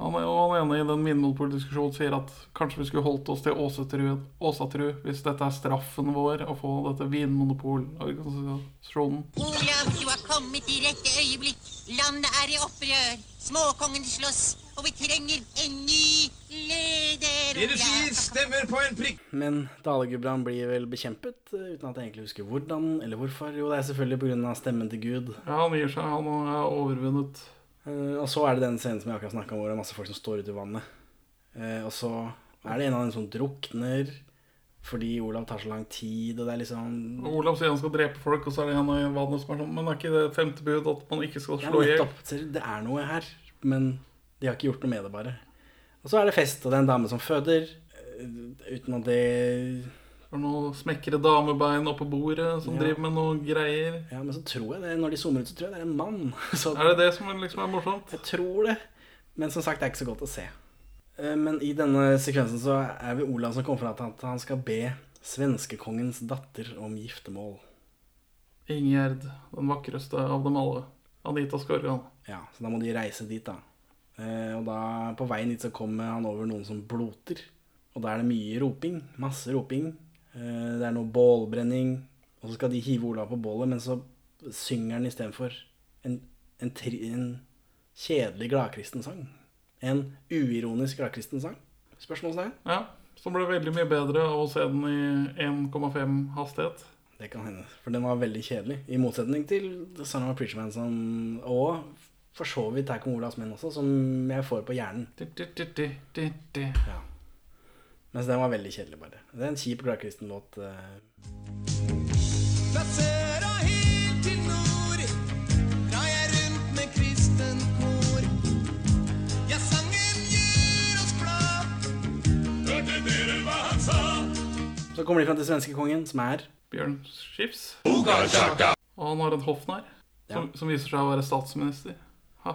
Han er, jo han ene i den Vinmonopol-diskusjonen sier at kanskje vi skulle holdt oss til Åsetru, Åsatru hvis dette er straffen vår å få dette Vinmonopol-organisasjonen. Olav, du har kommet i rette øyeblikk. Landet er i opprør. Småkongen slåss, og vi trenger en ny leder. Dere sier, stemmer på en prikk. Men Dalegudbrand blir vel bekjempet, uten at jeg egentlig husker hvordan eller hvorfor. Jo, det er selvfølgelig pga. stemmen til Gud. Ja, han gir seg. Han er overvunnet. Eh, og så er det den scenen som jeg akkurat snakka om, hvor det er masse folk som står ute i vannet. Eh, og så er det en av dem som drukner fordi Olav tar så lang tid, og det er liksom Olav sier han skal drepe folk, og så er det en i vannet som er sånn Men er ikke det femte bud at man ikke skal slå i hjel? Det er noe her, men de har ikke gjort noe med det, bare. Og så er det fest, og det er en dame som føder, eh, uten at det Det er noen smekre damebein oppå bordet som Ja. driver med noe greier. Ja, men så tror jeg det, når de zoomer ut, så tror jeg det er en mann. (laughs) Så Er det det som liksom er morsomt? Jeg tror det. Men som sagt, det er ikke så godt å se. Eh, Men i denne sekvensen så er vi Olav som kommer fra at han skal be svenskekongens datter om giftermål. Ingjerd, den vakreste av dem alle. Anita Skorgan. Ja, så da må de reise dit, da. Eh, Og da, på veien dit så kommer han over noen som bloter. Og da er det mye roping. Masse roping. Eh, Det er noe bålbrenning. Og så skal de hive Olav på bålet, men så synger han istedenfor en, en, en kjedelig gladkristen sang. En uironisk gladkristen sang. Spørsmålstegn? Ja, som ble veldig mye bedre av å se den i 1,5 hastighet. Det kan hende. For den var veldig kjedelig. I motsetning til The Son of a Preacher Man som Og for så vidt Her kommer Olavs menn også, som jeg får på hjernen. Ja. Mens den var veldig kjedelig, bare. Det er en kjip gladkristen låt. eh. Fra sør helt til nord drar jeg rundt med kristen kor. Ja, sangen gjør oss glad. Hørte dere hva han sa? Så kommer de fram til svenskekongen, som er Bjørn Schiffs. Og han har en hoffnarr som, som viser seg å være statsminister. (laughs)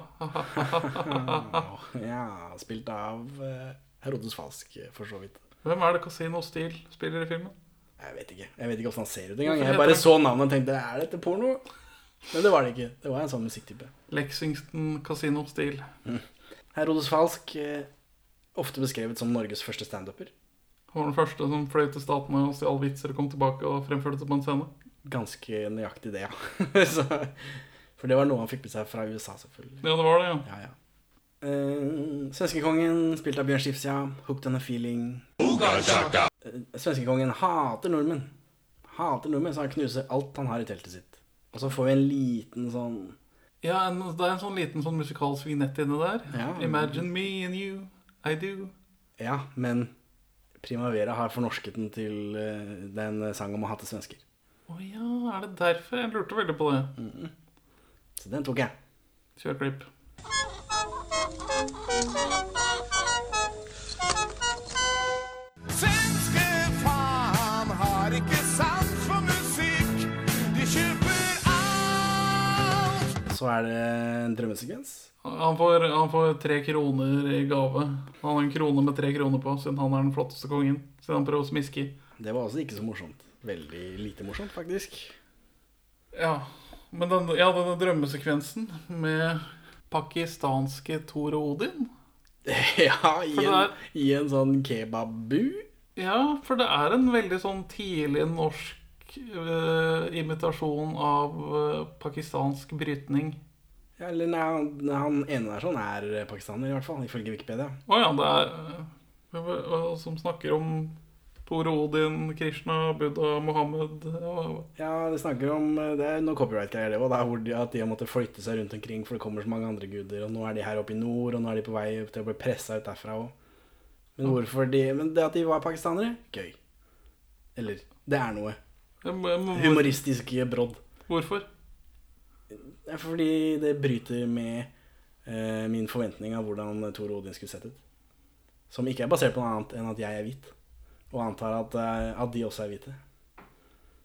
Ja, spilt av uh, Herodes Falsk, eh, for så vidt. Hvem er det Casino Steel spiller i filmen? Jeg vet ikke. Jeg vet ikke hvordan han ser ut engang. Jeg bare så navnet og tenkte er dette porno? Men det var det ikke. Det var en sånn musikktype. Lexington Casino Steel. Herodes Falsk, eh, ofte beskrevet som Norges første standuper. Han var den første som fløy til statene og stjal vitser og kom tilbake og fremførte det på en scene. Ganske nøyaktig det, ja. (laughs) så, for det var noe han fikk med seg fra USA, selvfølgelig. Ja, det var det, ja. ja, ja. Eh, Svenskekongen, spilt av Bjørn Skifs. Hooked on a feeling. Eh, Svenskekongen hater nordmenn. Hater nordmenn, så han knuser alt han har i teltet sitt. Og så får vi en liten sånn Ja, en, det er en sånn liten sånn musikalsk vignett inne der. Ja. Imagine me and you, I do. Ja, men Primavera har fornorsket den til uh, den sang om å hate svensker. Å ja, er det derfor? Jeg lurte veldig på det. Så den tok jeg. Kjør klipp. Svenske faen har ikke sans for musikk. De kjøper alt. Så er det en drømmesekvens. Han får, han får tre kroner i gave. Han har en krone med tre kroner på, siden han er den flotteste kongen. Siden han prøver å smiske i. Det var også ikke så morsomt. Veldig lite morsomt, faktisk. Ja, men den, ja, denne drømmesekvensen med pakistanske Thor og Odin (laughs) ja, i en, er- i en sånn kebabbu. Ja, for det er en veldig sånn tidlig norsk uh, imitasjon av uh, pakistansk brytning. Ja, eller nei, han, han ene der sånn er pakistaner, i hvert fall, ifølge Wikipedia. Å ja, det er hva som snakker om Thor Odin, Krishna, Buddha, Mohammed Ja, det snakker om eh, Det er noe copyright-greier, det òg. Hvor de, at de har måttet flytte seg rundt omkring, for det kommer så mange andre guder. Og nå er de her oppe i nord, og nå er de på vei til å bli pressa ut derfra òg. Men hvorfor de Men det at de var pakistanere, gøy. Eller Det er noe. Humoristiske brodd. Hvorfor? Det er fordi det bryter med eh, min forventning av hvordan Thor Odin skulle sett ut. Som ikke er basert på noe annet enn at jeg er hvit. Og antar at, eh, at de også er hvite.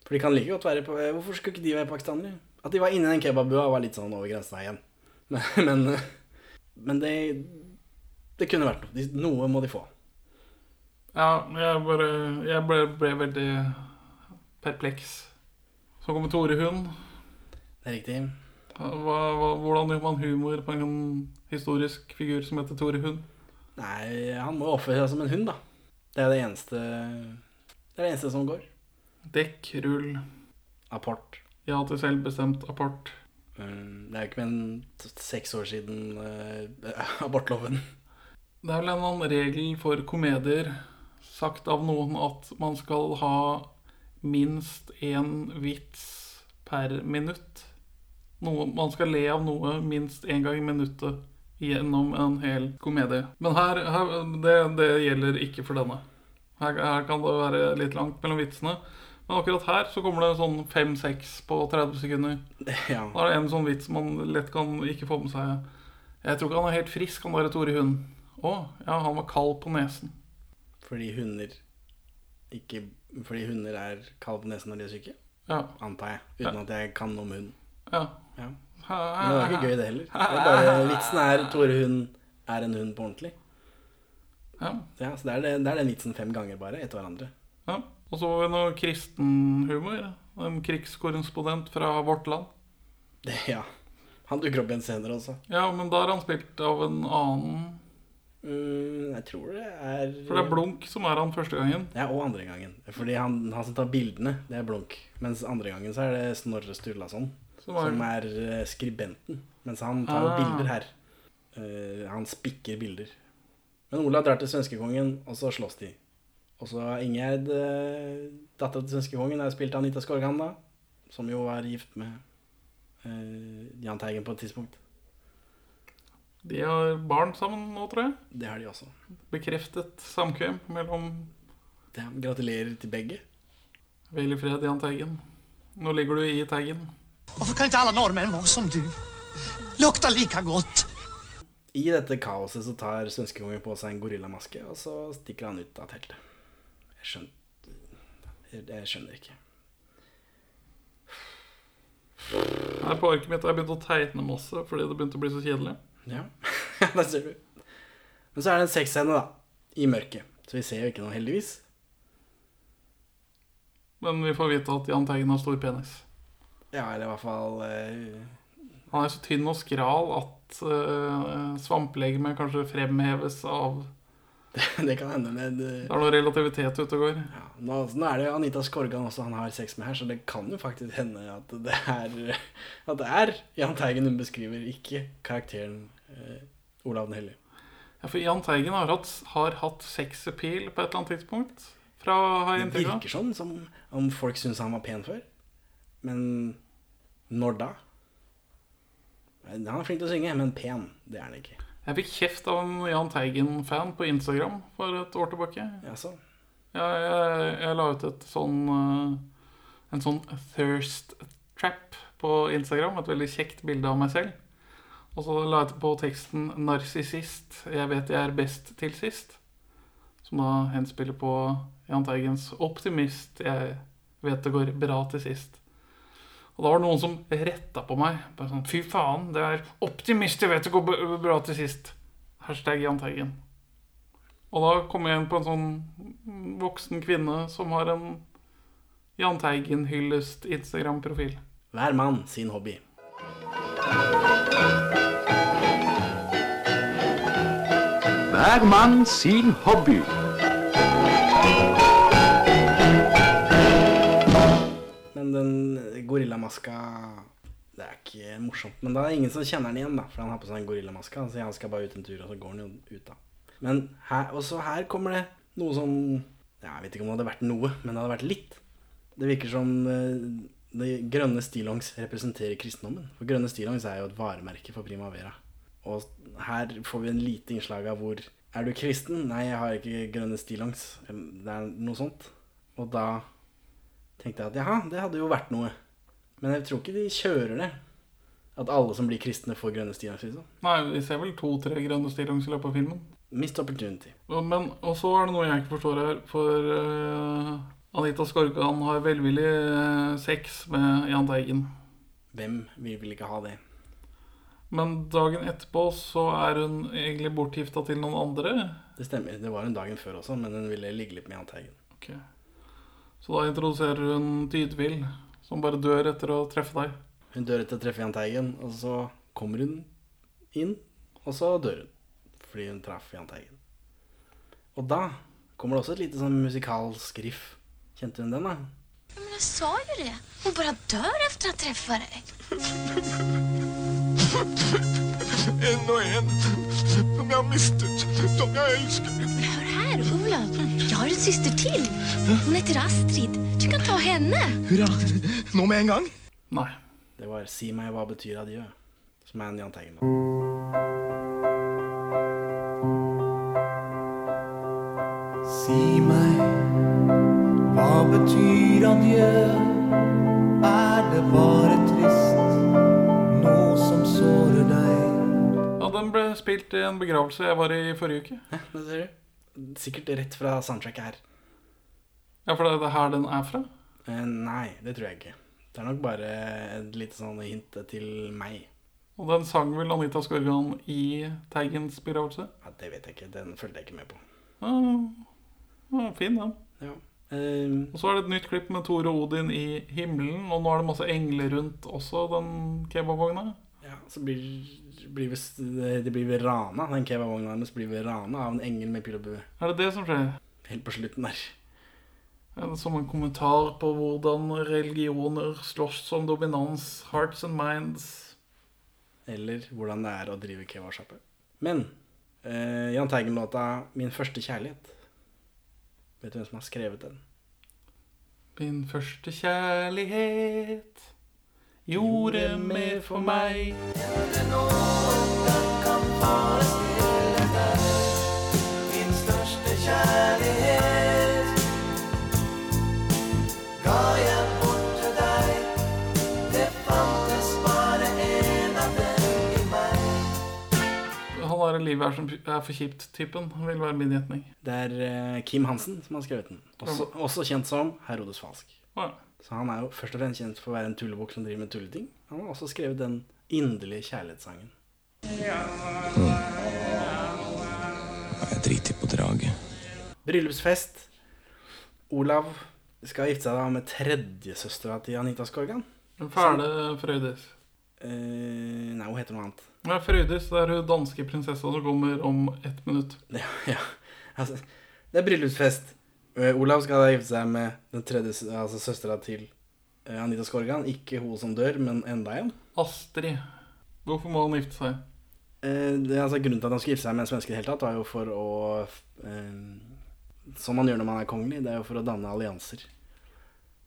For de kan like godt være på eh, Hvorfor skulle ikke de være pakistanere? At de var inni den kebabbua, var litt sånn over grensen her igjen. (laughs) Men, men, men det Det kunne vært noe. Noe må de få. Ja, jeg bare Jeg ble, ble veldig perpleks. Så kommer Tore Hund. Det er riktig. Hva, hva, hvordan gjør man humor på en historisk figur som heter Tore Hund? Nei, han må oppføre seg som en hund, da. Det er det eneste Det er det eneste som går. Dekk, rull, Apport. ja til selvbestemt apport. Mm, Det er jo ikke mer enn seks år siden uh, (laughs) abortloven. Det er vel en annen regel for komedier sagt av noen at man skal ha minst én vits per minutt. Noe, man skal le av noe minst én gang i minuttet gjennom en hel komedie. Men her, her det, det gjelder ikke for denne. Her, her kan det være litt langt mellom vitsene. Men akkurat her så kommer det sånn fem-seks på 30 sekunder. (laughs) Ja. Da er det en sånn vits man lett kan ikke få med seg. Jeg tror ikke han er helt frisk, han der Tore Hund. Å, ja, han var kald på nesen. Fordi hunder ikke Fordi hunder er kalde på nesen når de er syke? Ja. Antar jeg. Uten Ja. at jeg kan noe om hund. Ja. Ja. Men det var ikke gøy, det heller. Det bare, vitsen er Tore Hund er en hund på ordentlig. Ja. Ja, så det er, det, det er den vitsen fem ganger bare, etter hverandre. ja. Og så var det noe kristenhumor. En krigskorrespondent fra Vårt Land. Det, ja. Han dukker opp igjen senere også. Ja, men da er han spilt av en annen Mm, jeg tror det er For det er Blunk som er han første gangen. Ja, og andre gangen. Fordi han, han som tar bildene, det er Blunk. Mens andre gangen så er det Snorre Sturlason, Som som er- er, eh, skribenten. Mens han tar Ah. bilder her. Uh, han spikker bilder. Men Olav drar til svenskekongen, og så slåss de. Og så har Ingjerd, uh, dattera til svenskekongen, er spilt av Anita Skorgan, da. Som jo var gift med uh, Jahn Teigen på et tidspunkt. De har barn sammen nå, tror jeg. Det har de også. Bekreftet samkvem mellom gratulerer til begge. Hvil i fred, Jahn Teigen. Nå ligger du i Teigen. Varför kan ikke alle nordmenn være som du? Lukter like godt. I dette kaoset så tar svenskekongen på seg en gorillamaske, og så stikker han ut av teltet. Jeg skjønner Jeg, jeg skjønner ikke. Her på arket mitt har jeg begynt å tegne masse fordi det begynte å bli så kjedelig. Ja, (laughs) der ser du. Men så er det en sexscene, da. I mørket. Så vi ser jo ikke noe, heldigvis. Men vi får vite at Jahn Teigen har stor penis. Ja, eller i hvert fall uh... Han er så tynn og skral at uh, svamplegemet kanskje fremheves av (laughs) Det kan hende med Det er noe relativitet ute og går. ja, nå, nå er det Anita Skorgan også han har sex med her, så det kan jo faktisk hende at det er (laughs) At det er Jahn Teigen hun beskriver, ikke karakteren eh, Olav den hellige. Ja, for Jahn Teigen har hatt, har hatt sexappeal på et eller annet tidspunkt. Fra Det virker sånn som om folk syns han var pen før. Men når da? Han er flink til å synge, men pen, det er han ikke. Jeg fikk kjeft av en Jahn Teigen-fan på Instagram for et år tilbake. Ja, så. jeg, jeg la ut et sånn eh, En sånn thirst trap på Instagram. Et veldig kjekt bilde av meg selv. Og så la jeg på teksten 'Narsissist. Jeg vet jeg er best til sist'. Som da henspiller på Jahn Teigens 'Optimist. Jeg vet det går bra til sist'. Og da var det noen som retta på meg. Bare sånn 'Fy faen, det er 'Optimist. Jeg vet det går bra til sist'. Hashtag Jahn Teigen. Og da kom jeg inn på en sånn voksen kvinne som har en Jahn Teigen-hyllest Instagram-profil. Hver mann sin hobby. Hver mann sin hobby. Men den gorillamaska Det er ikke morsomt. Men da er det ingen som kjenner den igjen, da. For han har på seg en gorillamaske. Han sier han skal bare ut en tur, og så går han jo ut, da. Men her, også her kommer det noe som ja, Jeg vet ikke om det hadde vært noe, men det hadde vært litt. Det virker som eh, det grønne stillongs representerer kristendommen. For grønne stillongs er jo et varemerke for Primavera. Og her får vi en lite innslag av hvor Er du kristen? Nei, jeg har ikke grønne stillongs. Det er noe sånt. Og da tenkte jeg at jaha, det hadde jo vært noe. Men jeg tror ikke de kjører det. At alle som blir kristne, får grønne stillongs. Liksom. Nei, vi ser vel to-tre grønne stillongs i løpet av filmen. Missed opportunity. Men, og så er det noe jeg ikke forstår her. For uh, Anita Skorgan har velvillig eh, sex med Jahn Teigen. Hvem vi vil ikke ha det? Men dagen etterpå så er hun egentlig bortgifta til noen andre. Det stemmer. Det var hun dagen før også, men hun ville ligge litt med Jahn Teigen. Ok. Så da introduserer hun Tydvill, som bare dør etter å treffe deg. Hun dør etter å treffe Jahn Teigen, og så kommer hun inn, og så dør hun. Fordi hun traff Jahn Teigen. Og da kommer det også et lite sånn musikalsk riff. Kjente hun den, da? Men jeg sa jo det. Hun bare dør etter å treffe deg. (laughs) En og en som jeg har mistet, som jeg elsker. Här, Jag har en syster til. Hun heter Astrid. Du kan ta henne. Hurra. Nå med en gang. Nei. Det var 'Si meg hva betyr adjø', som er en Jahn Teigen-låt. Si meg, hva betyr adjø? Er det bare trist, noe som sårer deg? Ja, Den ble spilt i en begravelse jeg var i forrige uke. Ja, Det ser du. Sikkert rett fra soundtracket her. Ja, for det er det her den er fra? Eh, nei, det tror jeg ikke. Det er nok bare et lite sånn hint til meg. Og den sang vel Anita Skorgan i Teigens begravelse? Ja, det vet jeg ikke. Den fulgte jeg ikke med på. Ah, ah, fin, den. Ja. Um, Og så er det et nytt klipp med Tore Odin i himmelen, og nå er det masse engler rundt også, den kebabvogna. Ja, så blir, blir vi, det blir vi rana. Den kebabvogna hennes blir vi rana av en engel med pil og bue. Er det det som skjer? Helt på slutten der. Er det som en kommentar på hvordan religioner slåss om dominans, hearts and minds? Eller hvordan det er å drive kebabsjappe. Men eh, Jahn Teigen-låta 'Min første kjærlighet'. Vet du hvem som har skrevet den? Min første kjærlighet gjorde mer for meg. Min største kjærlighet ga jeg bort til deg. Det fantes bare en av dem i meg. Han er livet er, som er for kjipt-typen, vil være min gjetning. Det er eh, Kim Hansen som har skrevet den. Også, også kjent som Herodes Falsk. Å ja. Så han er jo først og fremst kjent for å være en tullebukk som driver med tulleting. Han har også skrevet den inderlige kjærlighetssangen. Jeg driter på draget. Bryllupsfest. Olav skal gifte seg da med tredjesøstera til Anita Skorgan. Fæle Frøydis. Eh, nei, hun heter noe annet. Ja, Frøydis det er hun danske prinsessa som kommer om ett minutt. (laughs) Ja, ja. Altså, det er bryllupsfest. Eh, Olav skal da gifte seg med den tredje altså søstera til eh, Anita Skorgan. Ikke hun som dør, men enda en. Astrid. Hvorfor må han gifte seg? Eh, det, er altså, grunnen til at han skulle gifte seg med en svenske i det hele tatt, var jo for å eh, Som man gjør når man er kongelig, det er jo for å danne allianser.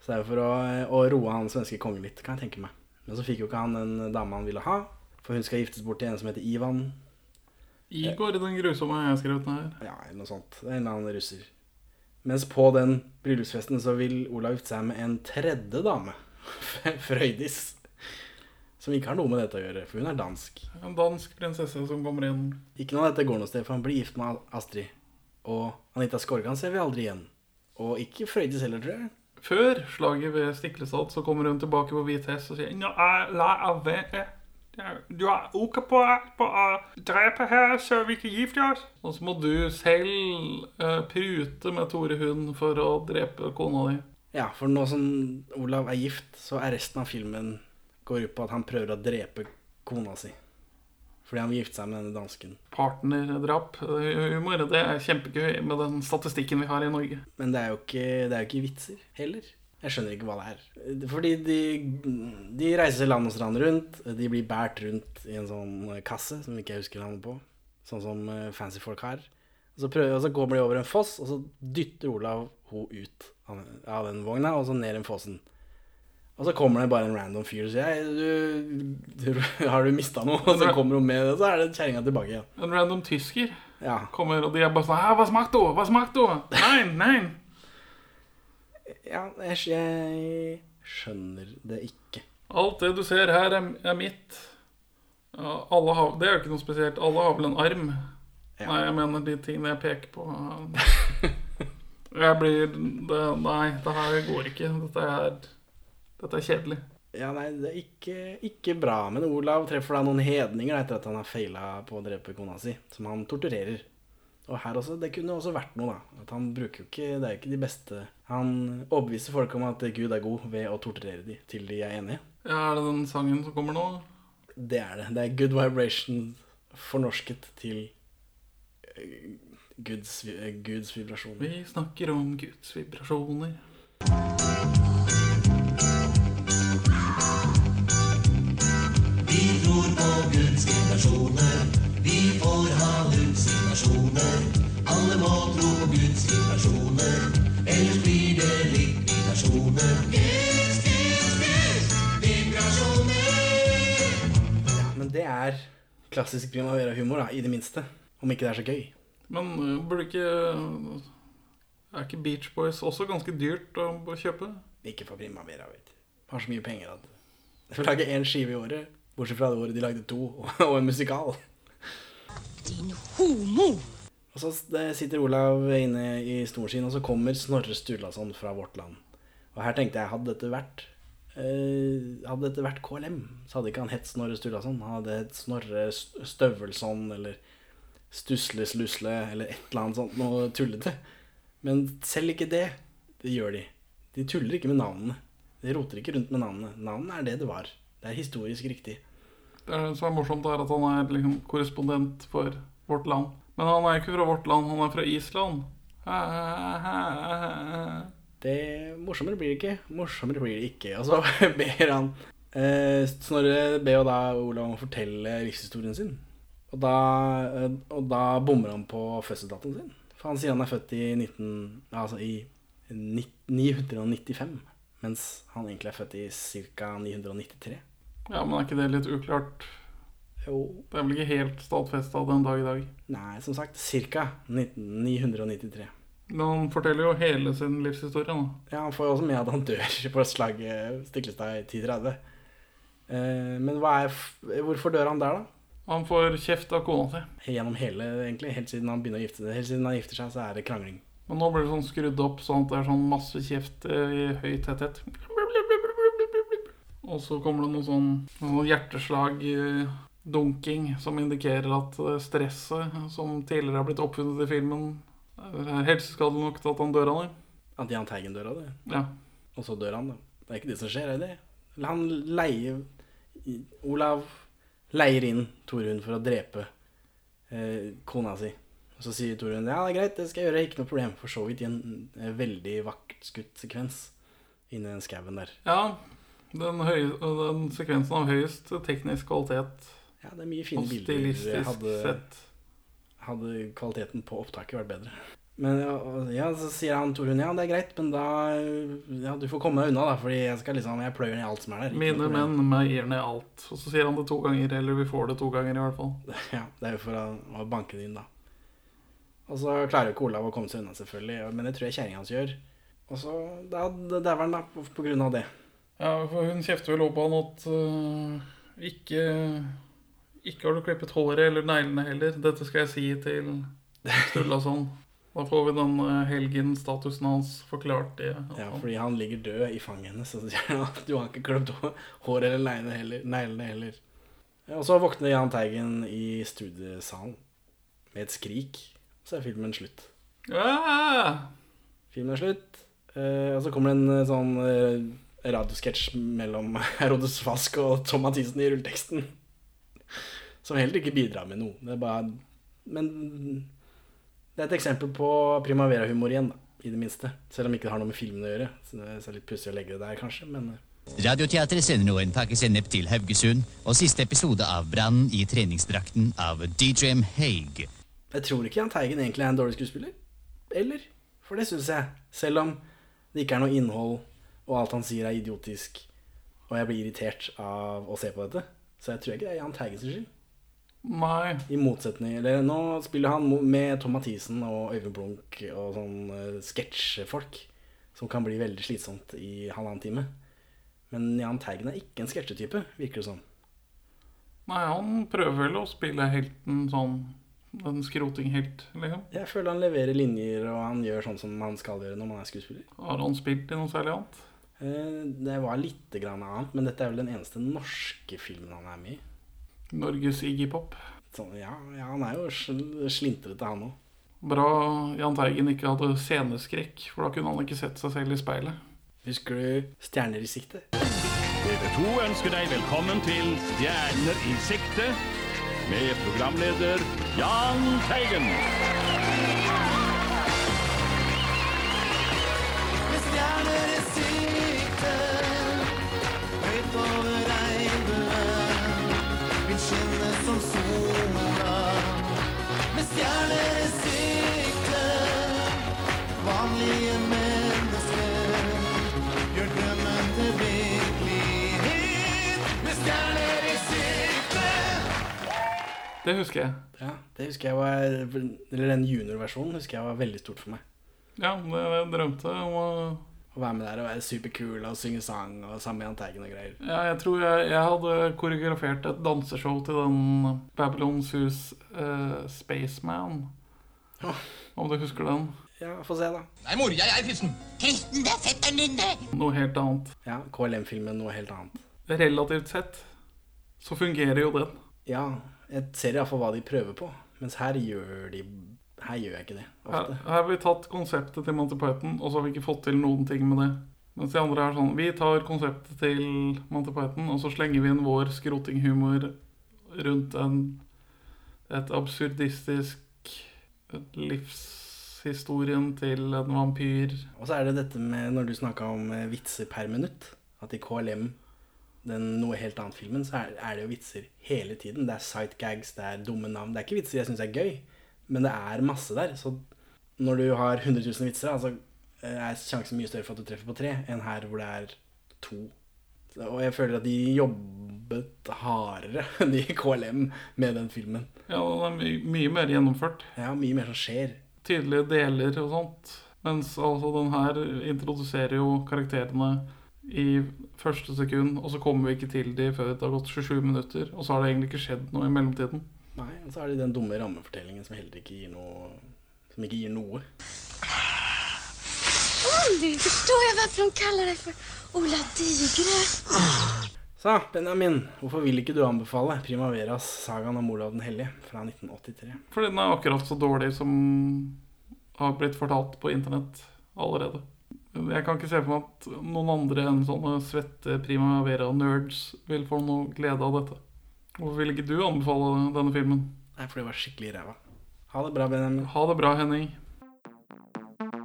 Så det er jo for å, å roe han svenske kongen litt, kan jeg tenke meg. Men så fikk jo ikke han den dama han ville ha, for hun skal giftes bort til en som heter Ivan. Igor, den grusomme jeg har skrevet ned her. Ja, eller noe sånt. Det er en eller annen russer. Mens på den bryllupsfesten så vil Olav gifte seg med en tredje dame. (laughs) Frøydis. Som ikke har noe med dette å gjøre, for hun er dansk. En dansk prinsesse som kommer inn. Ikke noe av dette går noe sted, for han blir gift med Astrid. Og Anita Skorgan ser vi aldri igjen. Og ikke Frøydis heller, tror jeg. Før slaget ved Stiklestad så kommer hun tilbake på hvit hest og sier Nå er la av være. Du er ok på, på å drepe her, så vi kan gifte oss. Og så må du selv uh, prute med Tore Hund for å drepe kona di. Ja, for nå som Olav er gift, så er resten av filmen går ut på at han prøver å drepe kona si. Fordi han vil gifte seg med denne dansken. Partnerdrap. eh, Humor. Det er kjempegøy med den statistikken vi har i Norge. Men det er jo ikke, det er jo ikke vitser heller. Jeg skjønner ikke hva det er. Fordi de, de reiser land og strand rundt. De blir båret rundt i en sånn kasse som ikke jeg husker navnet på. Sånn som eh, fancy folk har. Og så, prøver, og så kommer de over en foss, og så dytter Olav hun ut av, den vogna, og så ned den fossen. Og så kommer det bare en random fyr og sier «Hei, du, du, (laughs) Har du mista noe? Og så kommer hun med det, og så er det kjerringa tilbake igjen. En random tysker Ja. kommer, og de er bare sånn Hva smakte du? Hva smakte du?' Nei, nei. Ja, jeg, jeg skjønner det ikke. Alt det du ser her, er, er mitt. Ja, alle har, det er jo ikke noe spesielt. Alle har vel en arm. Nei, jeg mener de tingene jeg peker på. (laughs) Jeg blir det, Nei, det her går ikke. Dette er, dette er kjedelig. Ja, nei, det er ikke, ikke bra. Men Olav treffer da noen hedninger etter at han har feila på å drepe kona si, som han torturerer. Og her også, det kunne også vært noe, da. At han bruker jo ikke Det er jo ikke de beste Han overbeviser folk om at Gud er god ved å torturere dem til de er enige. Ja, Er det den sangen som kommer nå? Det er det. Det er good vibration fornorsket til eh, Guds, eh, Guds vibrasjoner. Vi snakker om Guds vibrasjoner. Vi tror på Guds vibrasjoner. Vi får ha hallusinasjoner. Alle må tro på Guds vibrasjoner. Ellers blir vibrasjoner. Ja, men det er klassisk primavera-humor, da, i det minste. Om ikke det er så gøy. Men øh, burde ikke Er ikke Beach Boys også ganske dyrt å kjøpe? Ikke for primavera, vet du. Har så mye penger at de får lage én skive i året. Bortsett fra det året de lagde to, (laughs) og en musikal. Din homo! Og så sitter Olav inne i stolen sin, og så kommer Snorre Sturlason fra Vårt Land. Og her tenkte jeg, hadde dette vært eh, Hadde dette vært KLM, så hadde ikke han hett Snorre Sturlason. Han hadde hett Snorre Støvelson eller Stusle Slusle eller et eller annet sånt noe tullete. Men selv ikke det, det gjør de. De tuller ikke med navnene. De roter ikke rundt med navnene. Navnene er det det var. Det er historisk riktig. Det som er morsomt, er at han er liksom korrespondent for Vårt Land. Men han er ikke fra Vårt Land, han er fra Island. Det Morsommere blir det ikke. Morsommere blir det ikke. (laughs) Og så ber han eh, Snorre ber jo da Olav om å fortelle livshistorien sin. Og da, eh, og da bommer han på fødselsdatoen sin. For han sier han er født i 19... Altså i 995. Mens han egentlig er født i ca. 993. Ja, men er ikke det litt uklart? Jo. Det er vel ikke helt stadfesta den dag i dag. Nei, som sagt ca. 993. Han forteller jo hele sin livshistorie. Da. Ja, Han får jo også med at han dør (laughs) på slaget Stiklestad i 1030. Eh, men er, hvorfor dør han der, da? Han får kjeft av kona si. Gjennom hele, egentlig, helt siden han begynner å gifte seg. Helt siden han gifter seg, så er det krangling. Men nå blir det sånn skrudd opp sånn at det er sånn masse kjeft eh, i høy tetthet. Og så kommer det noe sånn noe hjerteslag, eh, dunking, som indikerer at eh, stresset som tidligere har blitt oppfunnet i filmen, helseskadelig nok til at han dør av det. At Jahn Teigen dør av det. Ja. Og så dør han, da. Det er ikke det som skjer, er det? Han leier Olav leier inn Torunn for å drepe eh, kona si. Og så sier Torunn ja, det er greit, det skal jeg gjøre, ikke noe problem. For så vidt i en eh, veldig vaktskutt sekvens inni den skauen der. Ja, den, høy, den sekvensen av høyest teknisk kvalitet. Ja, det er mye fine bilder. stilistisk Hadde, sett. Hadde kvaliteten på opptaket vært bedre. Men ja, så sier han Torunn ja, det er greit, men da Ja, du får komme deg unna, da, fordi jeg skal liksom Jeg pløyer ned alt som er der. Mine menn meier ned alt. Og så sier han det to ganger, eller vi får det to ganger i hvert fall. (laughs) Ja, det er jo for å, å banke det inn, da. Og så klarer jo ikke Olav å komme seg unna, selvfølgelig, men det tror jeg kjerringa hans gjør. Og så da dauer han, da, på, på grunn av det. Ja, for hun kjefter vel opp på han at uh, ikke Ikke har du klippet håret eller neglene heller. Dette skal jeg si til Sturlason. Da får vi den helgen-statusen hans forklart Det, Ja, fordi han ligger død i fanget hennes, du har ikke klippet håret eller neglene heller. Neglene heller. Og så våkner Jahn Teigen i studiesalen med et skrik. Så er filmen slutt. Ja! Filmen er slutt. Eh, og så kommer det en eh, sånn eh, radiosketsj mellom (laughs) Herodes Fask og Tom Mathisen i rulleteksten. Som heller ikke bidrar med noe. Det er bare Men det er et eksempel på primavera-humor igjen, da. I det minste. Selv om ikke det har noe med filmen å gjøre. Så det er litt pussig å legge det der, kanskje. Men eh, Radioteatret sender nå en pakkesennep til Haugesund og siste episode av Brannen i treningsdrakten av DJM Haig. Jeg tror ikke Jahn Teigen egentlig er en dårlig skuespiller. Eller? For det syns jeg. Selv om det ikke er noe innhold, og alt han sier er idiotisk, og jeg blir irritert av å se på dette. Så jeg tror ikke det er Jahn Teigens skyld. Nei. I motsetning Eller nå spiller han med Tom Mathisen og Øyvind Blunk og sånn uh, sketsjefolk, som kan bli veldig slitsomt i halvannen time. Men Jahn Teigen er ikke en sketsjetype, virker det som. Nei, han prøver vel å spille helten sånn En skrotinghelt, liksom. Jeg føler han leverer linjer, og han gjør sånn som man skal gjøre når man er skuespiller. Har han spilt i noe særlig annet? Eh, Det var litt grann annet, men dette er vel den eneste norske filmen han er med i. Norges Iggy Pop. Sånn, ja, ja, han er jo sl slintrete, han òg. Bra Jahn Teigen ikke hadde sceneskrekk, for da kunne han ikke sett seg selv i speilet. Husker du Stjerner i sikte? TV 2 ønsker deg velkommen til Stjerner i sikte med programleder Jahn Teigen. Det husker jeg. Ja, det husker jeg var Eller den juniorversjonen husker jeg var veldig stort for meg. Ja, det jeg drømte om å Å være med der og være superkul og synge sang og samme Jahn Teigen og greier. Ja, jeg tror jeg, jeg hadde koreografert et danseshow til den Babylons hus uh, Spaceman. Om du husker den? Ja, få se, da. Nei, mor, jeg er kristen. Kristen, det er fetteren din, det! Noe helt annet. Ja, KLM-filmen noe helt annet. Relativt sett så fungerer jo den. Ja, jeg ser iallfall hva de prøver på, mens her gjør de Her gjør jeg ikke det ofte. her har vi tatt konseptet til Monty Python, og så har vi ikke fått til noen ting med det. Mens de andre er sånn Vi tar konseptet til Monty Python, og så slenger vi inn vår skrotinghumor rundt en, et absurdistisk livshistorien til en vampyr. Og så er det dette med når du snakka om eh, vitser per minutt, at i KLM, den noe helt annet-filmen, så er, er det jo vitser hele tiden. Det er sightgags, det er dumme navn. Det er ikke vitser jeg syns er gøy, men det er masse der. Så når du har 100 000 vitser, altså, eh, er sjansen mye større for at du treffer på tre, enn her hvor det er to. Og jeg føler at de jobbet hardere (laughs) de i KLM med den filmen. Ja, den er my mye mer gjennomført. Ja, mye mer som skjer. Tydelige deler og sånt. Mens altså den her introduserer jo karakterene i første sekund, og så kommer vi ikke til de før det har gått 27 minutter. Og så har det egentlig ikke skjedd noe i mellomtiden. Nei, og så er det den dumme rammefortellingen som heller ikke gir noe Som ikke gir noe. Oh, forstår jeg hvorfor hun de deg for för Ola Digre. Så, Benjamin, hvorfor vil ikke du anbefale Primaveras sagaen om Olav den hellige fra 1983? Fordi den er akkurat så dårlig som har blitt fortalt på internett allerede. Jeg kan ikke se for meg at noen andre enn sånne svette Primavera-nerds vil få noe glede av dette. Hvorfor vil ikke du anbefale denne filmen? Nei, for det var skikkelig ræva. Ha det bra, Benjamin. Ha det bra, Henning.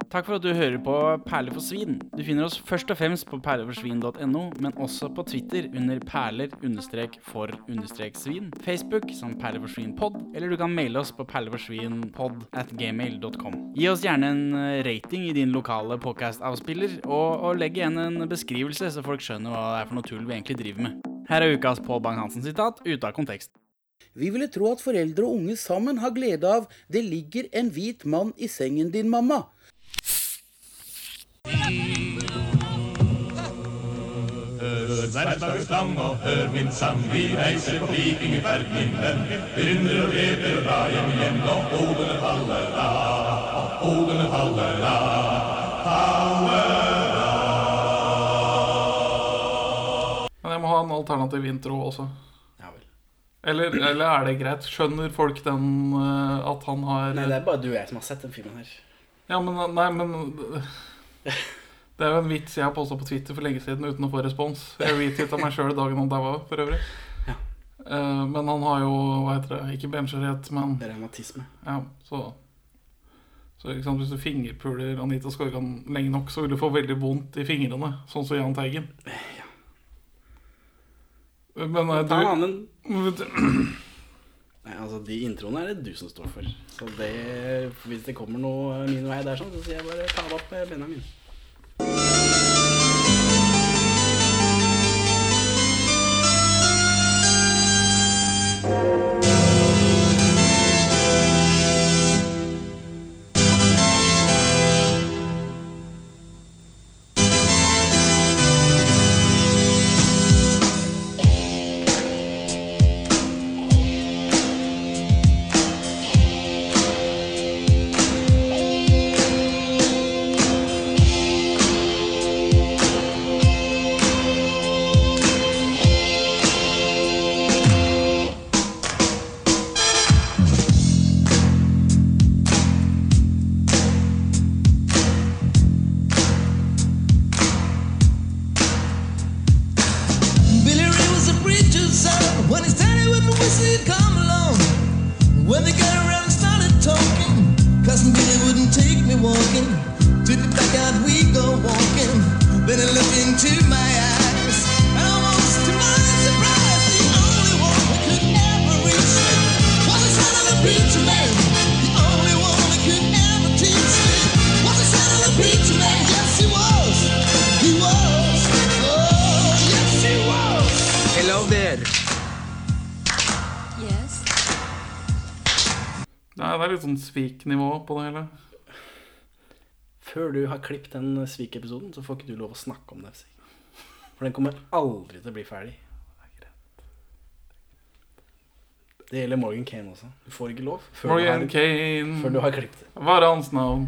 Takk for at du hører på Perler for svin. Du finner oss først og fremst på perleforsvin.no, men også på Twitter under perler-for-svin, Facebook som perleforsvinpod, eller du kan maile oss på perleforsvinpod at gmail.com. Gi oss gjerne en eh, rating i din lokale podcast-avspiller, og, og legg igjen en beskrivelse, så folk skjønner hva det er for noe tull vi egentlig driver med. Her er ukas Pål Bang-Hansen-sitat ute av kontekst. Vi ville tro at foreldre og unge sammen har glede av 'Det ligger en hvit mann i sengen din, mamma'. Hverdagens og hør min sang. Vi reiser vikingferd, min venn. Begynner og lever og drar hjem igjen. Og hodene faller av, hodene faller av. Faller Men jeg må ha en alternativ intro også. Ja vel. Eller, eller er det greit? Skjønner folk den uh, at han har Nei, det er bare du og jeg som har sett den filmen her. Ja, men Nei, men (laughs) Det er jo en vits jeg har posta på Twitter for lenge siden uten å få respons. Jeg retweeta meg sjøl dagen han daua, for øvrig. Ja. Uh, men han har jo, hva heter det, ikke benskjørhet, men Revmatisme. Ja, så så sant, Hvis du fingerpuler Anita Skorgan lenge nok, så vil du få veldig vondt i fingrene. Sånn som Jahn Teigen. Eh, ja. Men nei, du Ta en. Nei, altså, De introene er det du som står for. Så det, hvis det kommer noe min vei der, sånn, så sier jeg bare ta det opp med Benjamin. sviknivå på det hele? Før du har klippet den svikepisoden, så får ikke du lov å snakke om det. For den kommer aldri til å bli ferdig. Det gjelder Morgan Kane også. Du får ikke lov før, Morgan du, har, før du har klippet det. Hva er hans navn?